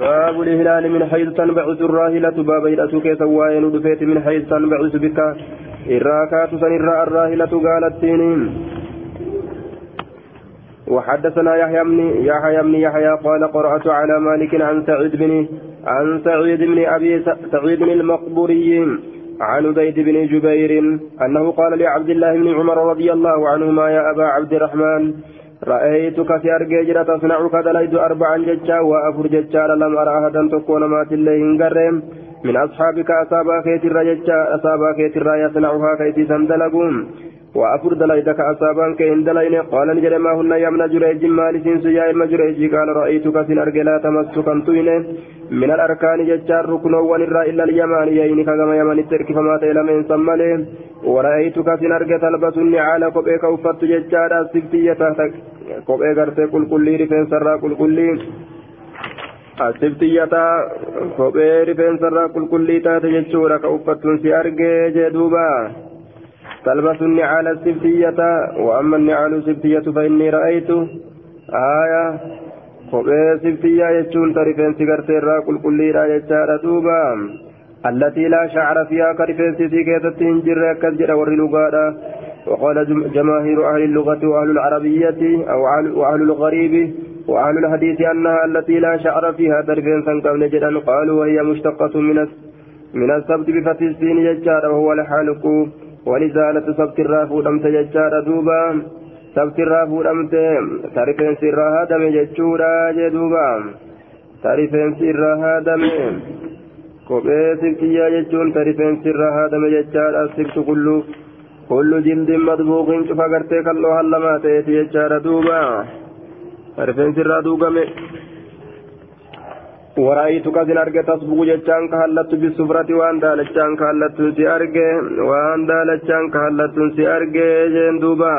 باب الهلال من حيث تنبعث الراهلة باب هلأتك سواين دفيت من حيث تنبعث بك الراكات سنرى الراهلة قالت سينين وحدثنا يحيى بن يحيى بن يحيى قال قرأت على مالك عن سعيد بن عن سعيد بن أبي سعيد المقبوري عن زيد بن جبير أنه قال لعبد الله بن عمر رضي الله عنهما يا أبا عبد الرحمن رأيتك في أرجيجرة تصنع كدليد أربعا ججا وأفر ججا لم أرى أحدا تكون مات الله قرم من أصحابك أصابا خيت الرججا أصابا خيت الرا يصنعها كيتي سندلقون. وأفر دليدك أصابا كإن دلين قال نجري ما هن يمن جريج مال سنس يا إلما جريج. قال رأيتك في أرجي لا تمسك توين من الأركان ججا ركن ونرى إلا اليمان يين كما يمن الترك فما تيلم إن سمله ورأيتك في أرجي تلبس النعال. كبئك وفت ججا سبتية kophee gartee qulqullii rifeensarraa qulqullii asibtiyyata kophee rifeensarraa qulqullii taate jechuudha ka uffattuun si argee jee duuba تلبس النعال السبتية وأما النعال السبتية فإني رأيت. آية. Kophee sibtiyyaa jechuun ta rifeensi garteerraa qulqulliidha jechaadha duuba. Allatii laa shacra fiihaa ka rifeensi isii keessatti hin jirre akkas jedha warri lugaadha. وقال جماهير أهل اللغة وأهل العربية أو وأهل الغريب وأهل الحديث أنها التي لا شعر فيها ترفين سنكم نجدا قالوا وهي مشتقة من من السبت بفتح السين ججار وهو الحالق ولزالة سبت الراف ولمت ججار دوبا سبت الراف ولمت ترفين سرها دم ججورا جدوبا ترفين سرها دم kophee sibtiyyaa jechuun ta rifeensi irraa haadame jechaadha sibtu kullu kullu jildin madbuuqin cufa gartee kalloo hallamaa ta'eeti jechaadha duuba rifeensi irraa duugame ورأيتك سن أرجع تصبغ جتان كهلت بالسفرة وان دالتشان كهلت سي أرجع وان دالتشان كهلت سي أرجع جين دوبا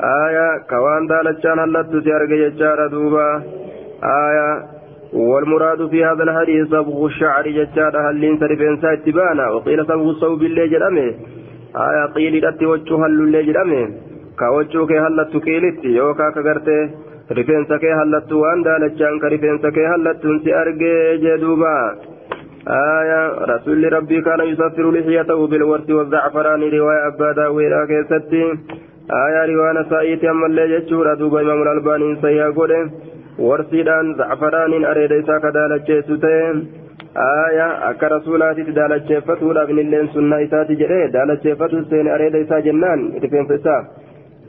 آية كوان دالتشان هلت سي أرجع جتان دوبا آية والمراد في هذا الحديث صبغ الشعر جتان هل سرفين ساتبانا وقيل صبغ الصوب اللي جرمه آية قيل إلتي وجه هل اللي جرمه كوجهك هلت كيلت يوكا كغرته rifeensa kee hallattu waan daalachaan ka rifeensa kee hallattuun si argee jee duuba. آية رسول ربي كان يسفر لحيته بالورد والزعفران رواية أبا داويرا كيستي آية رواية سائيتي أما اللي جتشورا دوبا إمام الألباني سيها قوله ورسيدان زعفران أريد إسا كدالة ستين آية أكا رسولاتي دالة فتو لابن اللين سنة إساتي جري دالة فتو سين أريد إسا جنان رفين فسا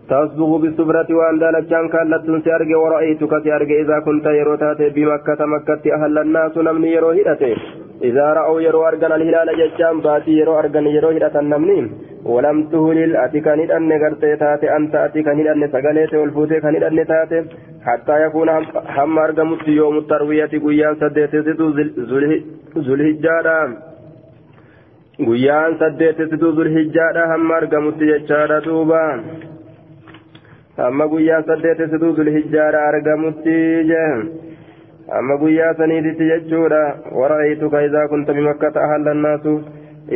تصبغ بالصبرة وأن دالتشان كانت سيارجي ورأيتك سيارجي إذا كنت يروتات بمكة مكة أهل الناس نمني يرو هدته إذا رأوا يرو أرجن الهلال جتشان باتي يرو أرجن يرو هدة النمني. ولم تهلل أتيك ندأن غرتي تاتي. أنت أتيك ندأن سقليت والفوتي ندأن تاتي. حتى يكون هم أرجمت يوم التروية قيان سديت ذو الهجارة guyyaan saddeetitti zulhijjaadha hamma argamutti jechaadha duuba amma guyyaa saddeetitti zulhijjaadha argamutti jee amma guyyaa saniititti jechuudha wara'aytuka idaa kunta bimakkata ahalla annaasu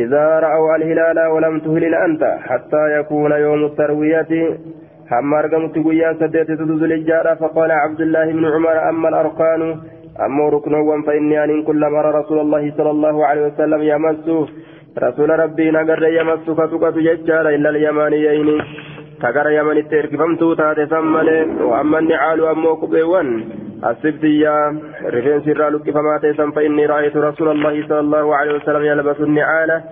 idaa ra'aw alhilaala walam tuhlil anta hattaa yakuuna yoomu tarwiyati hamma argamutti guyyaa saddeetitti zulhijjaadha faqaala cabdullaahi ibnu cumara amma alarkaanu ammoo ruknoowwan فإني أن كلما أرى رسول الله صلى الله عليه وسلم يمسه رسول ربي نقر يمس فتقة ججار إلا اليمانيين تقر يمن التركفمت تاتي ثمالي وأما النعال أمو كبيوان السبتية رفين سر لك فما تيسم فإني رأيت رسول الله صلى الله عليه وسلم يلبس النعال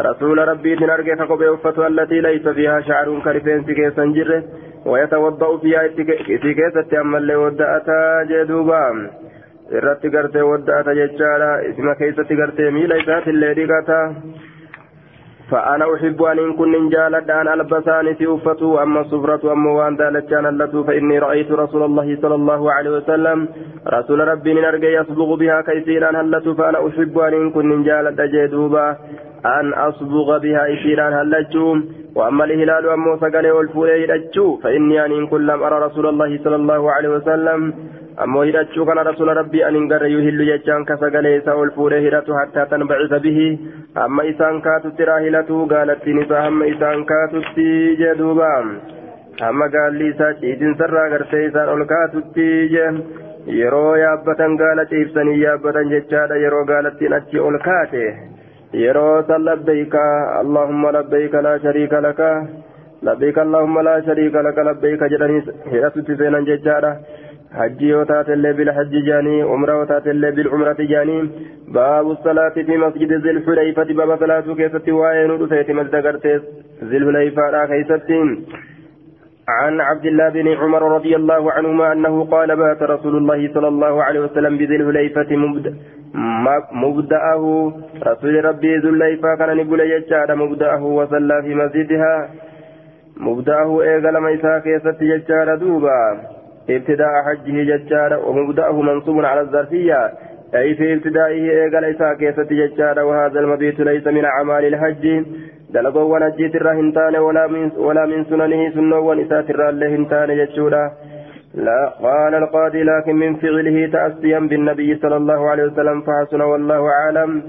رسول ربي تنرجع كقبي وفتوى التي ليس فيها شعر كرفين سكي سنجره ويتوضأ فيها سكي ستأمل ودأتا جدوبا irratti gartee wadda'ata jechaadha. Isima keessatti gartee miila isaatillee dhiqata. فأنا أحب أن كن جالد أن ألبسان في أفته أما الصفرة أما وأن دالتشان اللتو فإني رأيت رسول الله صلى الله عليه وسلم رسول ربي نرجع يصبغ بها كيسيرا هلتو فأنا أحب أن كن جالد جدوبا أن أصبغ بها إسيرا هلتو وأما الهلال أما سقلي والفولي فإني أن كن لم أرى رسول الله صلى الله عليه وسلم ammoo hidhachuu kana rasuula rabbii anin garre yuhillu jechaan ka sagalee isaa ol fuudhee hidhatu hattaa tanbacisa bihi hamma isaan kaatutti raahilatu gaalattiin isaa hamma isaan kaatutti jee duuba hamma gaalli isaa ciitinsarraa gartee isaan ol kaatutti jee yeroo yaabbatan gaala ciibsanii yaabbatan jechaadha yeroo gaalattiin achi ol kaate yeroo san labbayka allahumma labbayka laa shariika laka labbayka allahumma laa shariika laka labbayka jedhanii hidhatutti seenan jechaadha hajji yoo taatellee bilhajji jaanii umra yoo taatellee bilcumrati jaanii baabu salaati fi masjidi zilxulayfati baaba salaatuu keessatti waa'ee nu dhufeeti masjida gartee zilxulayfaadha keessatti عن عبد الله بن عمر رضي الله عنهما أنه قال بات رسول الله صلى الله عليه وسلم بذي الهليفة مبدأه رسول ربي ذو الهليفة كان نقول يجعل مبدأه وصلى في مسجدها مبدأه إيقل ميسا كيست يجعل دوبا ابتداء حجه ججال ومبدأه منصوب على الظرفية. أي في ابتدائه إيقل إيسا كيست ججال وهذا المبيت ليس من أعمال الحج. دلقوا نجيت الرا هنتان ولا من ولا من سننه سنة ونسات الرا اللي هنتان جتشولا لا قال القاضي لكن من فعله تأسيا بالنبي صلى الله عليه وسلم فحسن والله أعلم.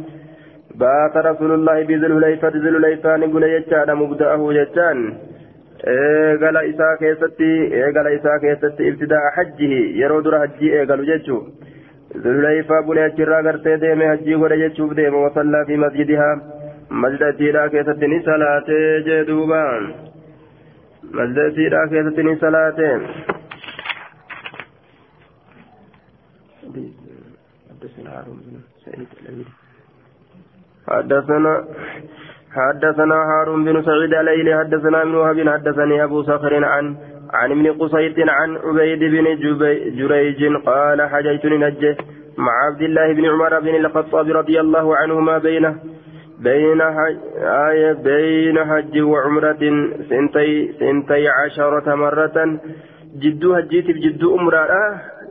بات رسول الله بذل الهليفة ذل الهليفان قل يجان مبدأه يجان eegala isaa keessatti eegala isaa keessatti ibtidaa hajjihi yeroo dura hajjii eegalu jechuu zululeyfaa bulee achirraa gartee deeme hajjii godhe jechuuf deema wasallaa fi masjidihaa masjidatiidhaa keessatti ni salaatee jee duuba masjidatiidhaa keessatti ni salaatee حدثنا حدثنا هارون بن سعيد الليلي حدثنا ابن وهب حدثني أبو صخر عن عن ابن قصيد عن عبيد بن جريج قال حجيت لنجه مع عبد الله بن عمر بن الخطاب رضي الله عنهما بينه بين حج آية بين حج وعمرة سنتي سنتي عشرة مرة. جدو هجيت بجدو عمرة.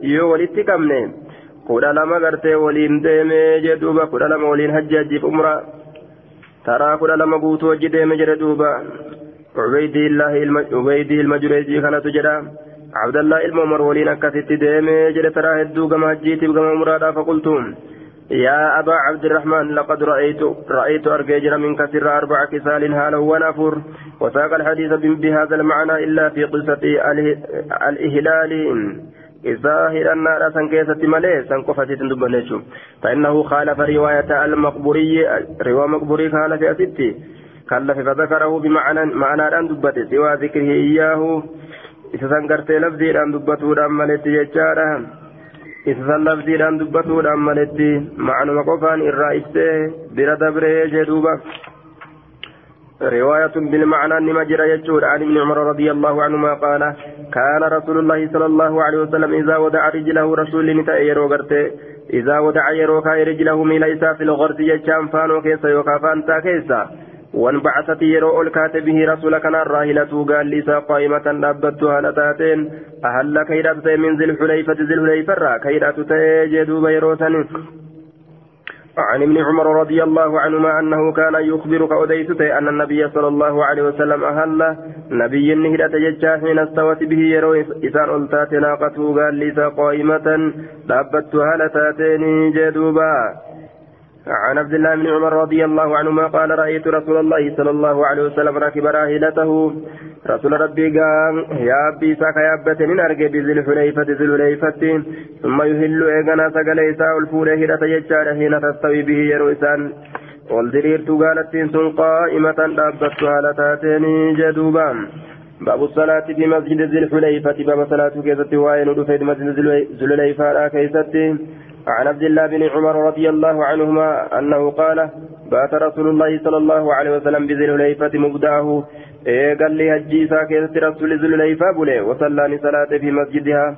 يو ولدت كمني kudha lama gartee waliin deemee jedhuuba kudha lama waliin hajji hajjiif umra taraa kudha lama guutuu hojii deeme jedhe duuba ubeydii ilma jureejii kanatu jedha abdallah ilma umar waliin akkasitti deeme jedhe taraa hedduu gama hajjiitiif gama umraadhaa faqultuun يا أبا عبد الرحمن لقد رأيت رأيت أرجيجر منك سر أربع كسال هالا ونفر وساق الحديث بهذا المعنى إلا في قصة الإهلال إذا هرنا سن كيسة ملي سن قفتي تندبنيشو فإنه خالف رواية المقبوري رواية مقبوري خالف أستي كلف فذكره بمعنى معنى أن دبت سوى ذكره إياه إذا سنكرت لفظي أن دبته أمالت يجارا إذا سن لفظي أن دبته أمالت معنى مقفان الرئيسة برد بري جدوبا رواية بالمعنى نمجر يجود عن ابن عمر رضي الله عنهما قال كان رسول الله صلى الله عليه وسلم إذا ودع رجله رسول نتاء يرو إذا ودع يرو كاي رجله ميليسا في الغرس يجام فانو كيسا يوكا فانتا كيسا وانبعثت يرو الكاتبه رسول كان الراهلة قال ليسا قائمة نبتها لتاتين أهل كيرات من ذي الحليفة ذي الحليفة كيرات تجدوا بيروسا عن ابن عمر رضي الله عنهما أنه كان يخبر كأديست أن النبي صلى الله عليه وسلم أهل نبي النهدة ججا حين استوت به يرو إسان ألتات ناقته قال ليس قائمة دابتها لتاتين جدوبا. عن عبد الله بن عمر رضي الله عنهما قال رأيت رسول الله صلى الله عليه وسلم راكب راحلته. رسول ربي قال يا أبي ساك يا أبتي من أرقى بذي الحليفة ذي الحليفة ثم يهل إيقنا سقليسا الفولة هدى يجار حين تستوي به يرويسان والدريرت قالت سن قائمة دابتها لتاتين جدوبا. باب الصلاة في مسجد ذي الحليفة باب صلاة كيست وين ودفيد مسجد ذي الحليفة كيست. عن عبد الله بن عمر رضي الله عنهما أنه قال بات رسول الله صلى الله عليه وسلم بذي الحليفة مبدأه. إيه قال لي هجي ساكت رسول ذي الحليفة بولي وصلى صلاة في مسجدها.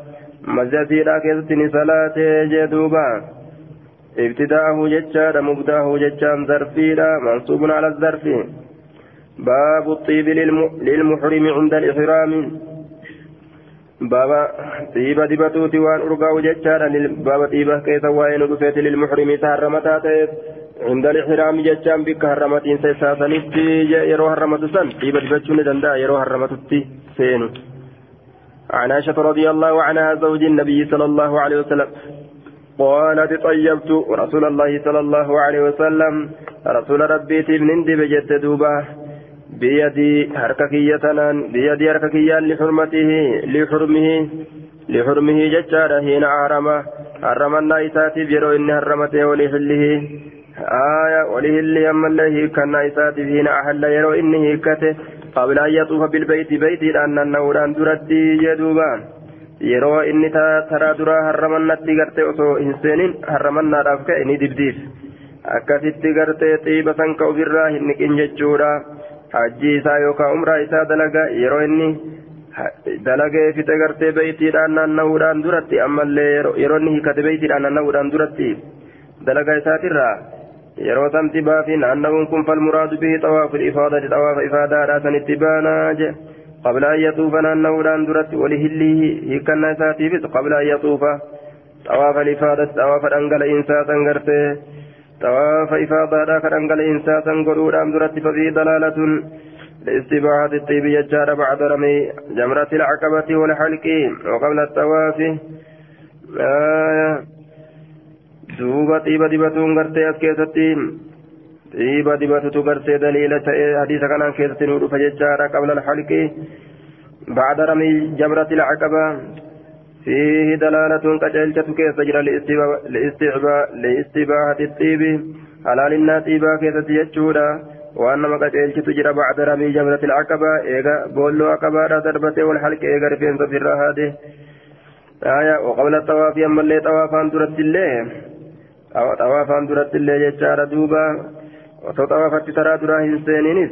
مسجد كيست صلاة جدوبا. ابتداءه ججار مبدأه ججان ظرفيرا منصوب على الظرف. باب الطيب للمحرم عند الإحرام. بابا طيبة دبتوتي وان أرقاو ججارا بابا طيبة كيف وين رفيت للمحرم تهرمتا تيس عند الإحرام ججان بك هرمتين سيساسنتي يرو هرمت سن طيبة دبتشون دندا يرو هرمتتي سينو عن عائشة رضي الله عنها زوج النبي صلى الله عليه وسلم قالت طيبت رسول الله صلى الله عليه وسلم رسول ربي تبن بجد دوبه بيدي حرككية بيدي حرككية لحرمته لحرمه لحرمه ججارة حين أحرم حرمنا إساتي بيرو إني حرمته ولحله. آية ولهله أما الله إساتي حين أحل يرو إني هكته قبل أن يطوف بالبيت بيتي لأن النوران درتي يدوبان yeroo inni taraa duraa harramannatti gartee osoo hin seenin harramannaadhaaf ka'e ni dibdiif akkasitti gartee xiiba san ka ofirraa hin hajji isaa yookaan umraa isaa dalaga yeroo inni dalagee fixe gartee beeytiidhaan naanna'uudhaan duratti ammallee yeroo inni hiikate beeytiidhaan naanna'uudhaan duratti dalaga isaatirraa yeroo samti baafi naanna'uun kun falmuraadu bihi xawaafu ifaadati xawaafa ifaadaadhaa sanitti baanaa jedhe قبل أن يطوف نانه دان درت ولهله هكنا ساتيفت قبل أن يطوف طواف الإفادة طواف الأنقل إنساسا قرته طواف إفادة ذاك الأنقل إنساسا قرور أم درت ففي دلالة لاستباحة الطيب يجار بعد رمي جمرة العقبة والحلق وقبل الطواف آه دوبا طيبة دبتون قرته أسكيستين طيبة دبتو تقرسي دليل حديث كان نور فججارة قبل الحلق بعد رمي جمرة العقبة فيه دلالة كجلجة كيس جرى لإستباحة الطيب. حلال الناتيبة كيسة يجورا وأنما كجلجة تجرى بعد رمي جمرة العقبة. إيغا بولو عقبة دربته والحلق إيغا رفين في هذه. آية وقبل الطواف أما اللي طوافان درت الله أو طوافان درت الله يجارة دوبا. taraa duraa hin seeninis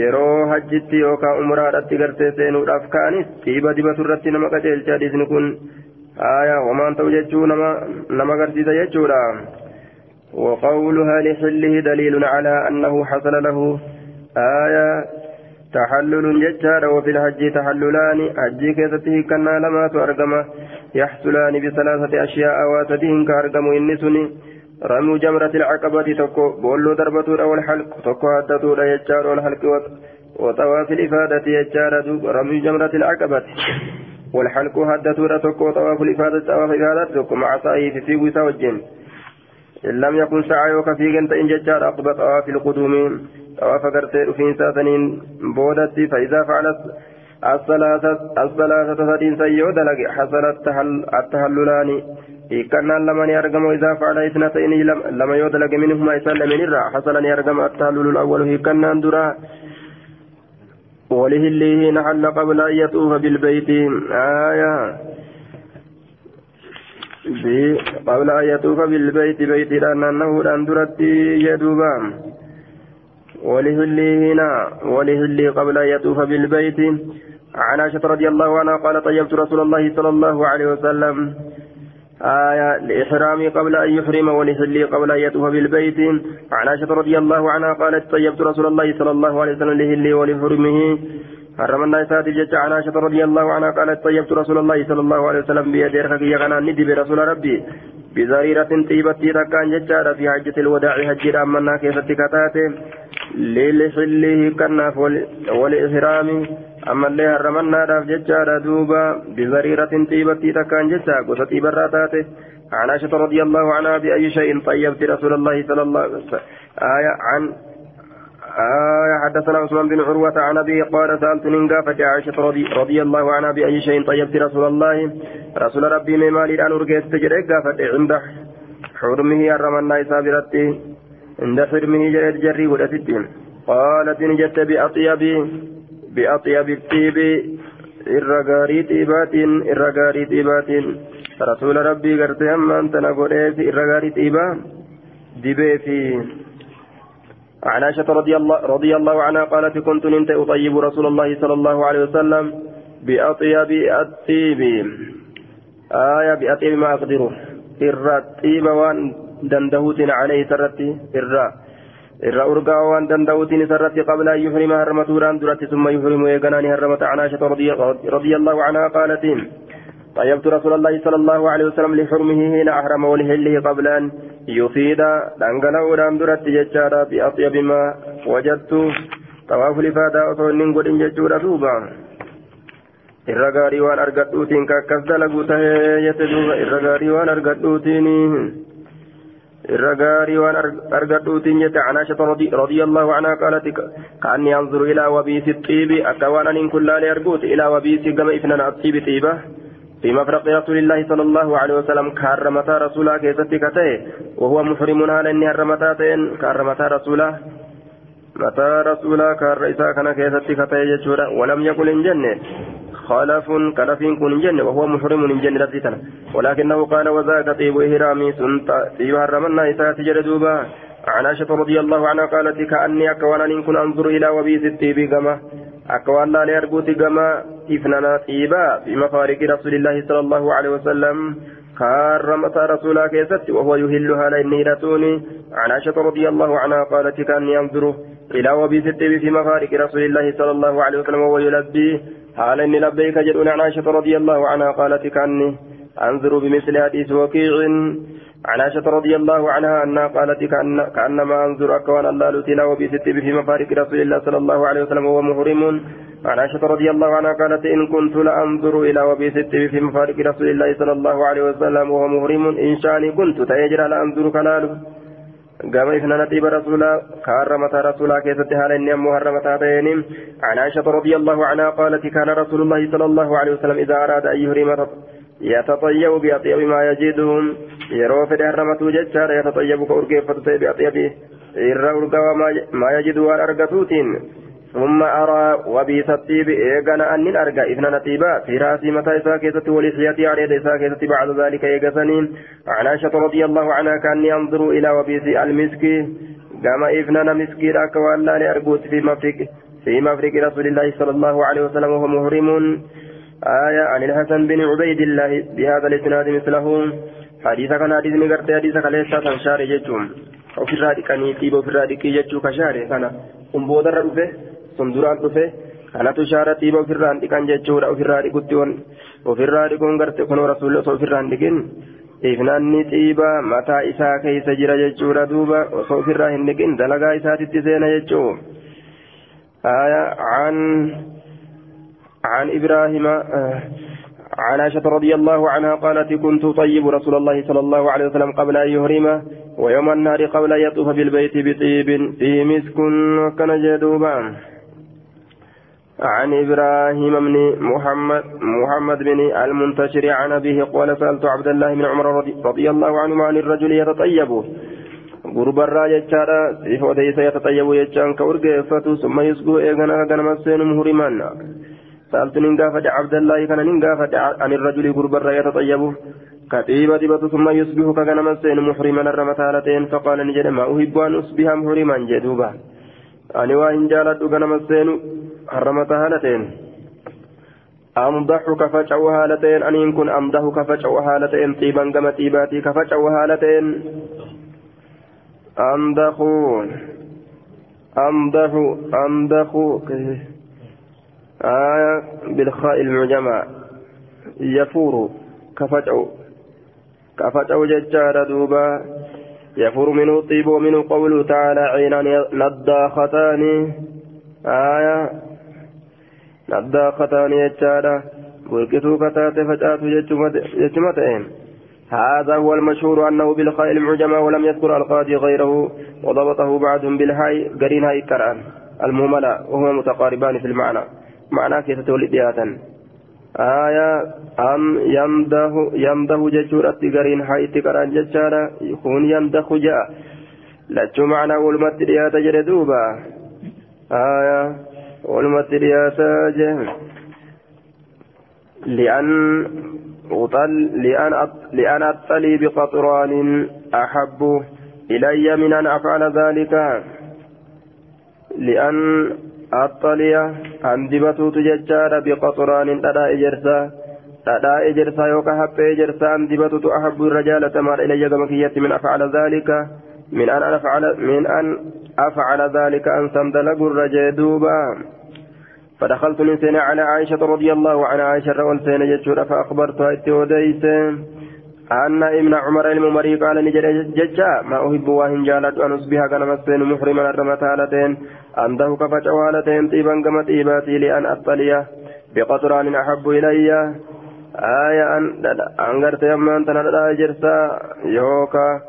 yeroo hajjitti yookaan umraadhatti gartee seenuudhaaf ka'anis dhiiba dibatu irratti nama qaceelcha dhiisni kun aayaa homaan ta'u jechuu nama nama agarsiisa jechuudha وقولها لحله دليل على أنه حصل له آية تحلل ججار وفي الحج تحللان حجي كيسته كنا لما تأرقم يحصلان بثلاثة أشياء واتدين كأرقم إنسني رمي جمرة العقبة تكو بولو دربتو والحلق تكو هدتو يجار والحلق وطواف الإفادة يجار رمي جمرة العقبة. والحلق هدتو تكو طواف الإفادة طواف الإفادة تكو مع صاحب في وسا والجن إن لم يكن سعيك في جنت إن ججار أقبى طواف القدوم. طواف قرتين في ساتنين بودتي فإذا فعلت الثلاثة الثلاثة سدين سيو دلق حصل التهللان hiikkannaan lama ni argamu isaa facala isnatayni lama yoo dalage minhuma isaan lameen irraa hasala ni argama. Attahallulu awwalu hiikkannaan duraa ولهله نحل قبل أن يطوف بالبيت آية قبل أن يطوف بالبيت بيت لأن أنه أندرت يدوبا ولهله هنا ولهله قبل أن يطوف بالبيت عن عائشة رضي الله عنها قال طيبت رسول الله صلى الله عليه وسلم آية لإحرامي قبل أن يحرم ولحلي قبل أن يطوف بالبيت. عن عائشة رضي الله عنها قالت طيبت رسول الله صلى الله عليه وسلم لحلي ولحرمه. حرم الناس جت عن عائشة رضي الله عنها قالت طيبت رسول الله صلى الله عليه وسلم بيد رخي يغنى ندي برسول ربي. بزريرة طيبتي ركان جتشارة في حجة الوداع حج أمنا كيف تكتاته للحله كناف والإحرام اللي هرمنا راف جتشارة دوبا بزريرة طيبتي ركان جتشا قصة طيبراته عن عائشة رضي الله عنها بأي شيء طيبت رسول الله صلى الله عليه وسلم آية عن آية حدثنا عثمان بن عروة عن أبي قال سألت ننقافة عائشة رضي, الله عنها بأي شيء طيبت رسول الله رسول ربي من مالي الآن أرقيت تجري قافة عند حرمه الرمنا إسابرتي عند حرمه جريت جري ودستين قالت نجت بأطيب بأطيب الطيب الرقاري طيبات الرقاري طيبات رسول ربي قرت هم أنت نقول الرقاري طيبا دبي في. عن عائشة رضي الله, رضي الله عنها قالت كنت أنت أطيب رسول الله صلى الله عليه وسلم بأطيب الطيب. آية بأطيب ما أقدره. إرى الطيب وان دندهوت عليه سرتي إرى إرى أرقى وان دندهوت سرتي قبل أن يحرم هرمتوران درتي ثم يحرم ويقناني هرمت عن عائشة رضي, الله عنها قالت طيبت رسول الله صلى الله عليه وسلم لحرمه حين أحرم ولهله قبل أن يفيد دنقله دام درت ججارا بأطيب ما وجدت طواف الإفادة أصول ننقل إن دوبا irra gaarii waan argadhuutiin ka akkas dalagu tahee jette duuba. Irra gaarii waan argadhuutiin waan argadhuutiin jette canaashata radiyallahu anhaa qaalati kaanni anzuru ilaa wabiisi xiibi akka waan anin kun laalee arguuti ilaa wabiisi gama ifnan axiibi xiiba في مفرق رسول الله صلى الله عليه وسلم كارمتا رسولا كيستي كتئ وهو محرم هالا إني هرمتاتين كارمتا رسولا متى رسولا كارئيسا كان كيستي كتئ جتشورا ولم يقل إن جنة خلف كلف كن جنة وهو محرم جنة رسيتنا ولكنه قال وذاك طيب إهرامي سنت طيب هرمنا إسات جردوبا عن عائشة رضي الله عنها قالت كأني أكوانا إن كن أنظر إلى وبيس الطيب كما أكوان لا ليربوت كما إفنانا طيبا في مفارق رسول الله صلى الله عليه وسلم. كرمت رسولا كيست وهو يهلها لإني رتوني عن عائشة رضي الله عنها قالت كأني أنظر إلى وبيس الطيب في مفارق رسول الله صلى الله عليه وسلم وهو يلبي. حال إني لبيك جدون عن عائشة رضي الله عنها قالت كأني أنظر بمثل حديث وكيع. عن عائشة رضي الله عنها أنها قالت كأن كأنما أنظر أكوان الله لتلا وبست في مفارق رسول الله صلى الله عليه وسلم وهو محرم. عن عائشة رضي الله عنها قالت إن كنت لأنظر إلى وبست في مفارق رسول الله صلى الله عليه وسلم وهو محرم. إن شأني كنت تيجرى لأنظر كلاله قام إثنان نتيب رسولا كهرمتا رسولا كيست حال إني أمو هرمتا تينم عن عائشة رضي الله عنها قالت كان رسول الله صلى الله عليه وسلم إذا أراد أن يهرم يتطيب بأطيب ما يجدهم harramatu jechaadha yataxayyabu ka urgeeffatu ta'e bi'axyabi irra urgawa maa yajidu waan argatuutiin. ثم أرى وبيس الطيب إيغانا أن أرجع إذن نتيبا في رأسي متى ولحيتي على إساء كيست بعد ذلك إيغسنين عن عائشة رضي الله عنها كأني أنظر إلى وبيس المسك قام إذن مسكي راك وألا لأرجوت في مفرق في مفرق رسول الله صلى الله عليه وسلم وهو محرم آية عن الحسن بن عبيد الله بهذا الإسناد مثله حديث كان حديث نغرت حديث كليسا كان شاري جچوم ofirraa dhiqanii xiiba ofirraa dhiqii jechuu ka shaare kana? Kun boodarra dhufe? Sun duraan dhufe kanatu shaara xiiba ofirraan dhiqan jechuudha ofirraa dhiqutti on ofirraa dhiquun garte kun rasuulli osoo ofirraan dhiqin ifnaanni xiiba mataa isaa keessa jira jechuudha duuba osoo ofirraa hin dhiqin dalagaa isaatitti seena jechuu عن عن إبراهيم عن عائشة رضي الله عنها قالت كنت طيب رسول الله صلى الله عليه وسلم قبل أن يهرم ويوم النهر قبل أن يطوف بالبيت بطيب فيه مسك وكان جدوبا عن إبراهيم بن محمد محمد بن المنتشر عن أبيه قال سألت عبد الله بن عمر رضي الله عنهما عن الرجل يتطيب. قرب الراجة جارة ليس يتطيب يجان كورجفة ثم يسقو إيغانا كان مسين مهرمان سألت ننقافة عبد الله كان ننقافة عن الرجل قرب الراجة يتطيب. كتيبة دبة ثم يصبح كان مسين محرما الرمتالتين فقال نجد ما أحب أن أصبح محرما جدوبا. أني وإن جالت كان مسين الرمتالتين أمضح كفجع هالتين أن يكون أمضح كفجع هالتين طيبا كما طيباتي كفجع هالتين أمضح أمضح أمضح آية بالخاء المعجمة يفور كفجع كفجع ججار دوبا. يفور منه الطيب ومنه قوله تعالى عينان نضاختان. آية نضاختان يجارا بركتو كتات فجأت ججمتين هذا هو المشهور أنه بالخاء المعجمة ولم يذكر القاضي غيره وضبطه بعضهم بالهاي قرين هاي كران المهملة وهما متقاربان في المعنى معنى كيف تولد آية أم يمده يمده ججورة قرين هاي تكران ججارة يكون يمده جاء لجو معنى ولمت رياتا جردوبا آية ولمت رياتا جه لأن أطل لأن لأن أطلي بقطران أحب إلي من أن أفعل ذلك. لأن أطلي أن دبتو تججار بقطران تدا إجرسا تدا إجرسا يوكا حب إجرسا أن دبتو أحب الرجال تمار إلي كمكية من أفعل ذلك. من أن أفعل من أن أفعل ذلك أن سندلق الرجال دوبا. فدخلت من سنة على عائشة رضي الله عنها. عائشة رول سنة جتشورة فأخبرتها اتوديس أن ابن عمر الممري قال نجد ججا ما أحب واهن جالت أن أصبح كان مسين محرما الرمتالتين أنده كفجوالتين طيبا كما طيباتي لأن أطلي بقطران أحب إلي. آية أن أنغرت يما أنت نرى جرسا يوكا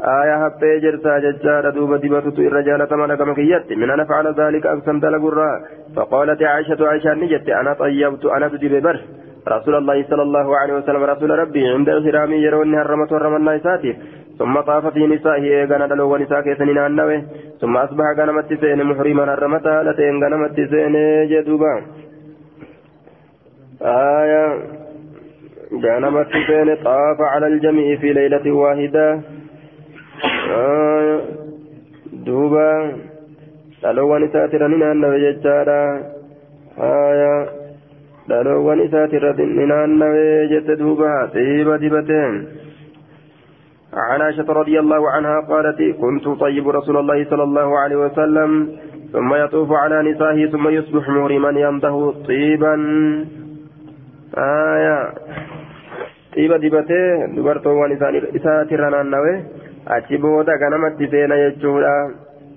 آية حبي جرسا ججارة دوبا دبتت الرجال تمانا كما كيت من أنا فعل ذلك أقسم دلقرا فقالت عائشة عائشة نجت. أنا طيبت أنا تجيب بر رسول الله صلى الله عليه وسلم رسول ربي عند الحرام يرون هرمت ورمنا إساتي ثم طاف في نسائه إيغانا دلو ونساء كيسنين النوي ثم أصبح غنمت سين محرما هرمتها لتين غنمت سين جدوبا. آية. غنمت سين طاف على الجميع في ليلة واحدة. دوبا dhaloowwan isaatirra ni naannawe jechaadha. Haya dhaloowwan isaatirra ni naannawe jette duuba. Xiiba dibateen عن عائشة رضي الله عنها قالت كنت طيب رسول الله صلى الله عليه وسلم ثم يطوف على نسائه ثم يصبح مهرما ينده طيبا آية طيبا دبته دبرتو ونسان إساترا نانوي أتشبودا كنمت سينا يجودا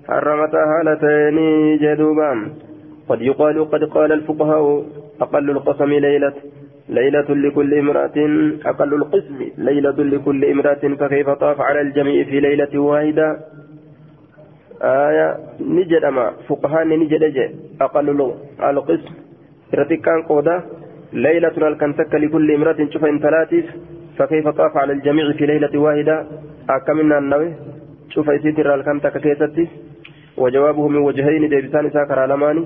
حرمتا هالتين جدوبا قد يقال قد قال الفقهاء أقل القسم ليلة ليلة لكل امرأة أقل القسم ليلة لكل امرأة فكيف طاف على الجميع في ليلة واحدة آية نجد أما فقهاء نجد أقل القسم رتكان قودا ليلة الكنتك لكل امرأة شوف ثلاثة فكيف طاف على الجميع في ليلة واحدة أكملنا النوي شوف يسيتر الكنتك كيستي وجوابه من وجهين ديبسان ساكر علماني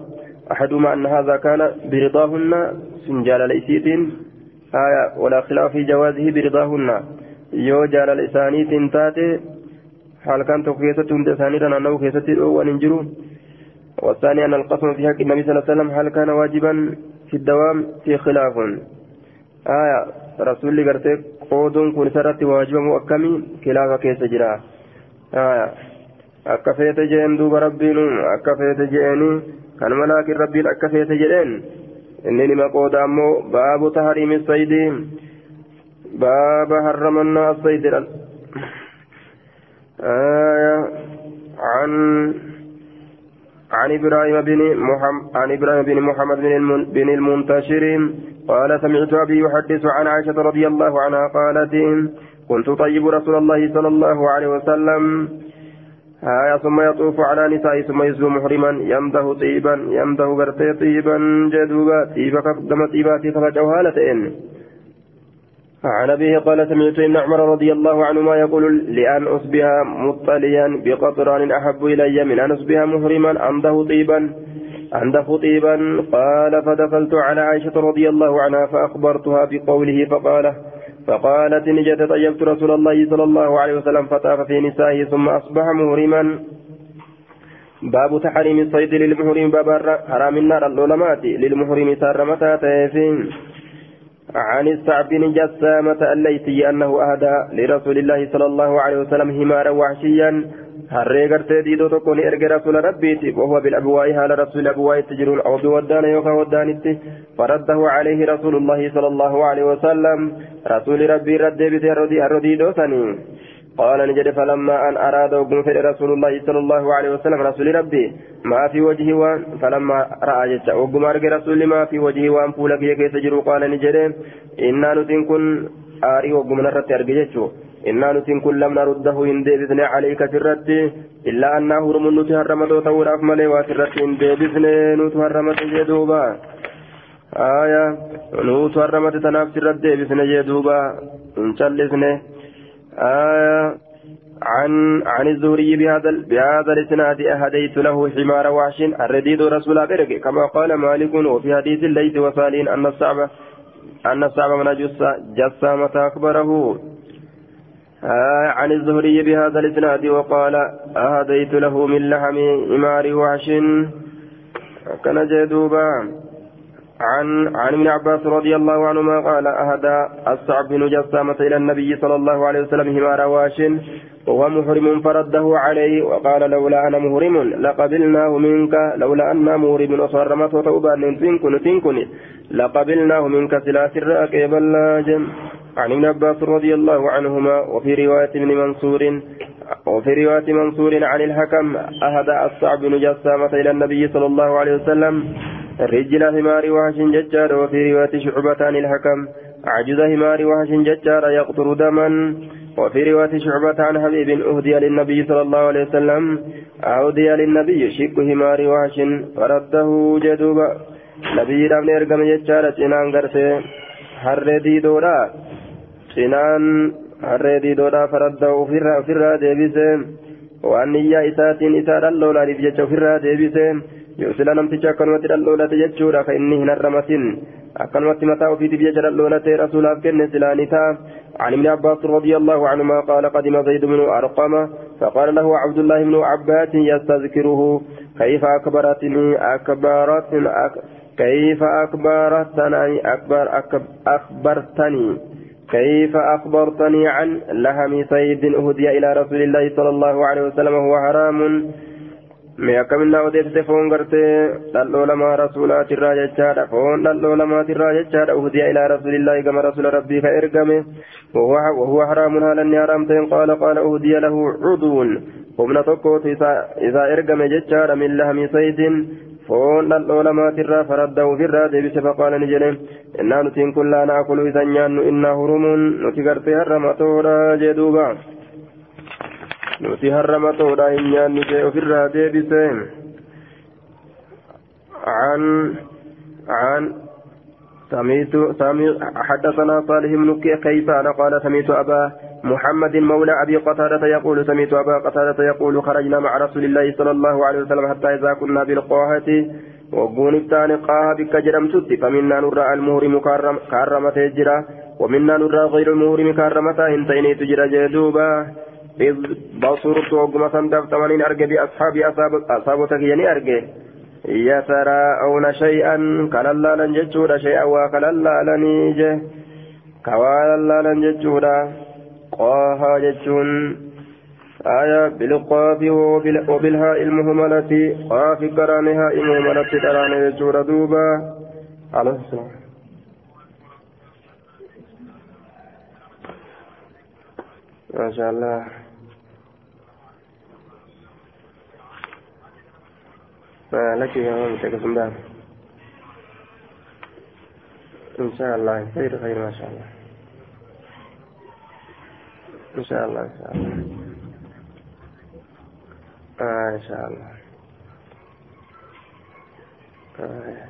أحدهما أن هذا كان برضاهن سنجال ليسيتين آية ولا خلاف في جوازه برضاهن يو جال لسانيت تاتي حال كان تقيسة تسانيتا أنه كيسة وننجرو والثاني أن القسم في حق النبي صلى الله عليه وسلم هل كان واجبا في الدوام في خلاف آية رسول قرتك قودون كون سرت واجبا مؤكمي خلاف كيس جرا jeen duuba rabbiin akka feete jeeni kanuma laakiin rabbiin akka feete jedheen inni nima qooda ammoo baabu tahriimi saydi baaba harramannaa asaydi آية عن عن إبراهيم بن محمد عن إبراهيم بن محمد بن, المنتشر قال سمعت أبي يحدث عن عائشة رضي الله عنها قالت كنت طيب رسول الله صلى الله عليه وسلم. آية ثم يطوف على نسائه ثم يزلو محرما يمده طيبا يمده غرتي طيبا جدوبا طيبا كما طيباتي كفجوهالتين عن أبيه قال سمعت ابن عمر رضي الله عنهما يقول لأن أصبح مطليا بقطران أحب إلي من أن أصبح مهرما عنده طيبا عنده طيبا. قال فدخلت على عائشة رضي الله عنها فأخبرتها بقوله فقال فقالت نجت طيبت رسول الله صلى الله عليه وسلم فطاف في نسائه ثم أصبح مهرما باب تحريم الصيد للمحرم باب حرام النار اللولمات للمحرم سار متى عن السعب بن جسامة الليثي أنه أهدى لرسول الله صلى الله عليه وسلم همارا وحشيا tokko ni erge rasuula rabbiiti wahuwa bilabwaa'i haala rasuuli abwaa'itti jiruun awdu waddaana yookaan waddaanitti faraddahu calayhi rasuulullahi sala allahu alaihi wasallam rasuuli rabbii irra deebise harro diidoo sanii قال نجد فلما أن أراد وقم في رسول الله صلى الله عليه وسلم رسول ربي ما في وجهه وان فلما رأى جتا وقم أرجع رسول ما في وجهه وأن فولك يكيس جرو قال نجد إنا نتن كن آري وقم نرت أرجع جتو إنا نتن كن لم نرده إن ديبثنا عليك سرت إلا أنه هرم نتهرمت وتوراف ملي وسرت إن ديبثنا نتهرمت جدوبا. آية نتهرمت تناف سرت ديبثنا جدوبا. انشلسنا آية عن عن الزهري بهذا بهذا الإسناد أهديت له حمار وحش الرديد رسول برك كما قال مالك وفي حديث الليث وسالين أن الصعب أن الصعب من جسامة أخبره. آه عن الزهري بهذا الإسناد وقال أهديت له من لحم حمار وحش كان جدوبا. عن عن ابن عباس رضي الله عنهما قال أهدى الصعب بن جسامة إلى النبي صلى الله عليه وسلم همار واش وهو محرم فرده عليه وقال لولا أنا مهرم لقبلناه منك لولا أنا مهرم وصرمت وتوبان تنكن تنكن لقبلناه منك سلاس الرأك بلاجم عن ابن عباس رضي الله عنهما وفي رواية ابن منصور وفي رواية منصور عن الحكم أهدى الصعب بن جسامة إلى النبي صلى الله عليه وسلم رجل همار وحش ججار وفي رواية شعبة عن الحكم عجز همار وحش ججار يقطر دما وفي رواية شعبة عن حبيب أهدي للنبي صلى الله عليه وسلم أهدي للنبي شك همار وحش فرده جدوبا نبي رابن إرقم ججار إنان قرسي harree diidoodha cinaan harree diidoodha faradda ofirraa ofirraa deebise waan niyyaa isaatiin isaa dhalloolaaniif jecha ofirraa deebise yoosila namticha akkanumatti dhalloolate jechuudha ka inni hin harramatin akkanumatti mataa ofiitiif jecha dhalloolate rasuulaaf kenne silaani ta'a. عن ابن عباس رضي الله عنهما قال قدم زيد بن أرقم فقال له عبد الله بن عباس يستذكره كيف أكبرتني أكبرتني كيف أكبرتني أكبر أخبرتني كيف أخبرتني عن لهم سيد أهدي إلى رسول الله صلى الله عليه وسلم وهو حرام mee akkaminaa odeessite foon gartee dhalloo lamaa rasuulaatirraa jechaadha foon dhalloo lamaatirraa jechaadha uhdiya ilaa rasuulillaahi gama rasuula rabbii ka ergame وهو حرام هالا حرامتين قال قال أهدي له عضو قمنا تقوت إذا إرقم ججار من لهم صيد فون العلماء ترى فرده في الراد فقال نجري إنا نتين كلا نأكل إذا إنا هرم نتقرت هرمتورا جدوبا nuti harramatoodha hin nyaanni jee ofirraa deebise عن عن سميت سمي حدثنا صالح بن كيسان قال سميت أبا محمد مولى أبي قتادة يقول سميت أبا قتادة يقول خرجنا مع رسول الله صلى الله عليه وسلم حتى إذا كنا بالقاهة وقون الثاني قاها بك جرم ست فمنا نرى المهرم كرمة جرا ومنا نرى غير المهرم كرمة انتيني تجرى جدوبا إذ بصرت وقم سندف ثمانين أرجى بأصحابي أصابتك يعني أرجى. يتراءون شيئا كللا لن جتشودا شيئا وكللا لنيجه كوالا لن جتشودا قاها جتشون آية بالقاف وبالهاء المهملة قاف كرانها المهملة تراني جتشودا دوبا. عليه السلام. ما شاء الله. فلك يا ماما تقسم باب إن شاء الله خير خير ما شاء الله. إن شاء الله إن شاء الله. آه إن شاء الله. آه.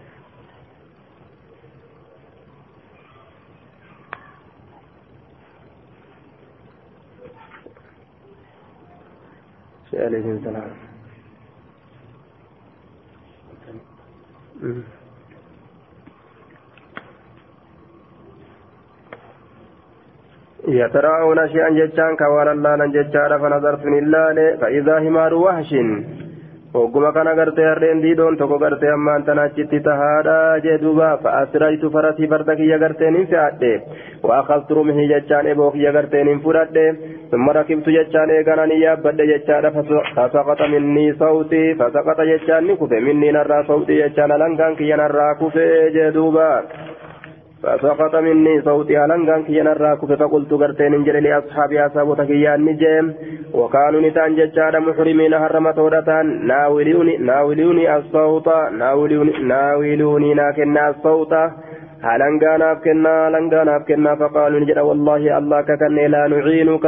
عليه السلام يتراءون شيئا جتان كوانا لالا جتان فنظرت الله فإذا همار وحش hogguma kana gartee harreen diidoon tokko gartee ammaan tana achitti jee duuba fa'asiraytu farasii farda kiyya garteen hin fe'adhe waaqastu rumhii jechaan eboo kiyya garteen hin fudhadhe ثم ركبت جتان إيقانا يابد جتان فسقط مني صوتي فسقط جتان نكفي مني نرى صوتي جتان لنكان كي نرى كفي جدوبا فسقط مني صوتي لنكان كي نرى كفي فقلت قرتين انجل لأصحابي أصابتك يا نجيم. وكانوا نتان جتان محرمين هرمت ودتان ناولوني ناولوني الصوت. ناولوني ناولوني لكن الصوت. هلنغاناف كنا هلنغاناف كنا فقالوا نجد والله الله ككن لا نعينك.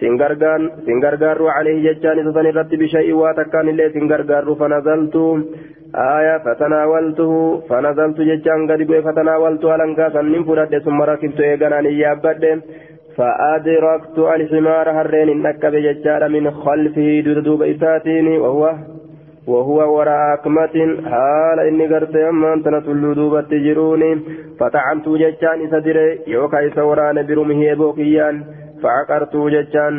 سنغرغان سنغرغار عليه ججان سسن رت بشيء واتكان اللي سنغرغار فنزلت آية فتناولته فنزلت ججان قد فتناولت هلنغا سنن فرد ثم ركبت ايغانا نيابد فأدركت الحمار هرين نكب ججان من خلفه دودوب إساتين وهو وهو وراء أكمة. حال إني قرت أما أنت نتلو دوبة تجروني. فطعنت ججان إسدري يوكا إسوران برمه بوكيان. فعقرت ججان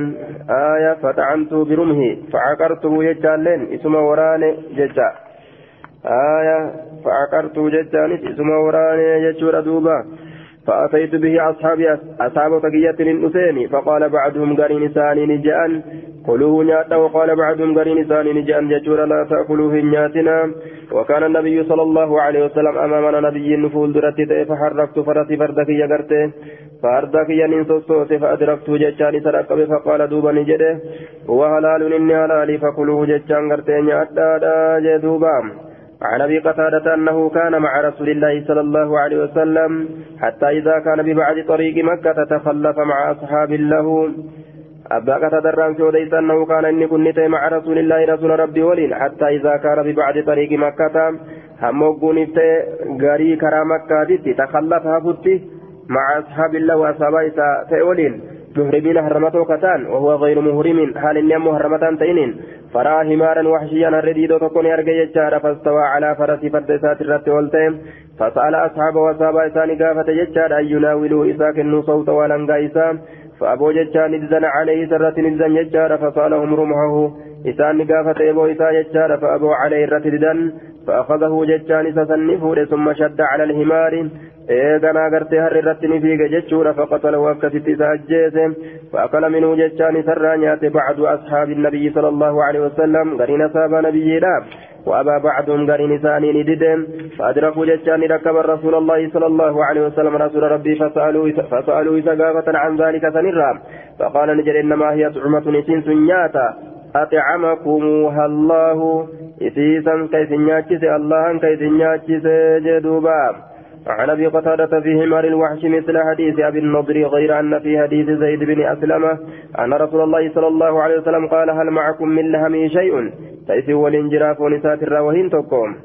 آية فطعنت برمه. فعقرت ججان لين إسم وران ججا آية فعقرت ججان إسم وران ججور دوبة فأتيت به أصحابي أصحاب تقية النسيم فقال بعضهم قرين ثاني نجأن كلوه نياتا وقال بعضهم قرين ثاني نجأن ججور لا تأكلوه نياتنا وكان النبي صلى الله عليه وسلم أمامنا نبي نفول درتي فحركت فرتي فردك يقرتي فأردك ينصوصوت فأدركت ججان سرقب فقال دوبا نجده هو حلال إني حلالي فكلوه ججان قرتي نياتا جدوبا عن أبي قتادة أنه كان مع رسول الله صلى الله عليه وسلم حتى إذا كان ببعد طريق مكة تخلف مع أصحاب له. أبا قتادة الرانسي وليس أنه كان إني كنت مع رسول الله رسول ربي ولين حتى إذا كان ببعد طريق مكة هم وقوني غاري كرا مكة تخلف هفتي مع أصحاب الله وأصحاب تأولين محرمين حرمته كتان وهو غير محرم حال إني محرمتان تئنين فرأى همارا وحشيا الرديد تكون يرجع يجار فاستوى على فرس فردسات الرت والتيم فسأل أصحاب وأصحاب إسان قافة يجار يناولوا إساك النو صوت ولنقا إسام فأبو ججان إذن عليه سرة إذن يجار فسألهم رمحه إسان قافة إبو إسا يجار فأبو عليه الرت فأخذه ججان سسنفه ثم شد على الهمار harri irratti ni fiige jechuudha faqatalahu akkasitti isa ajjeese فأكل منه جتان سرى نيات بعد أصحاب النبي صلى الله عليه وسلم قرين أصحاب نبي وأبى بعضهم قرين ثاني نددم فأدركوا جتان ركب رسول الله صلى الله عليه وسلم. رسول ربي فسألوا فسألوا عن ذلك سنرا فقال نجل إنما هي طعمة نسين سنياتا. أطعمكموها الله. إسيسا كيف نياتشس الله كيف نياتشس جدوبا. عن أبي قتادة في همار الوحش مثل حديث أبي النضر غير أن في حديث زيد بن أسلم أن رسول الله صلى الله عليه وسلم قال هل معكم من لهم شيء؟ تيسي والانجراف ونسات الراوهين تقوم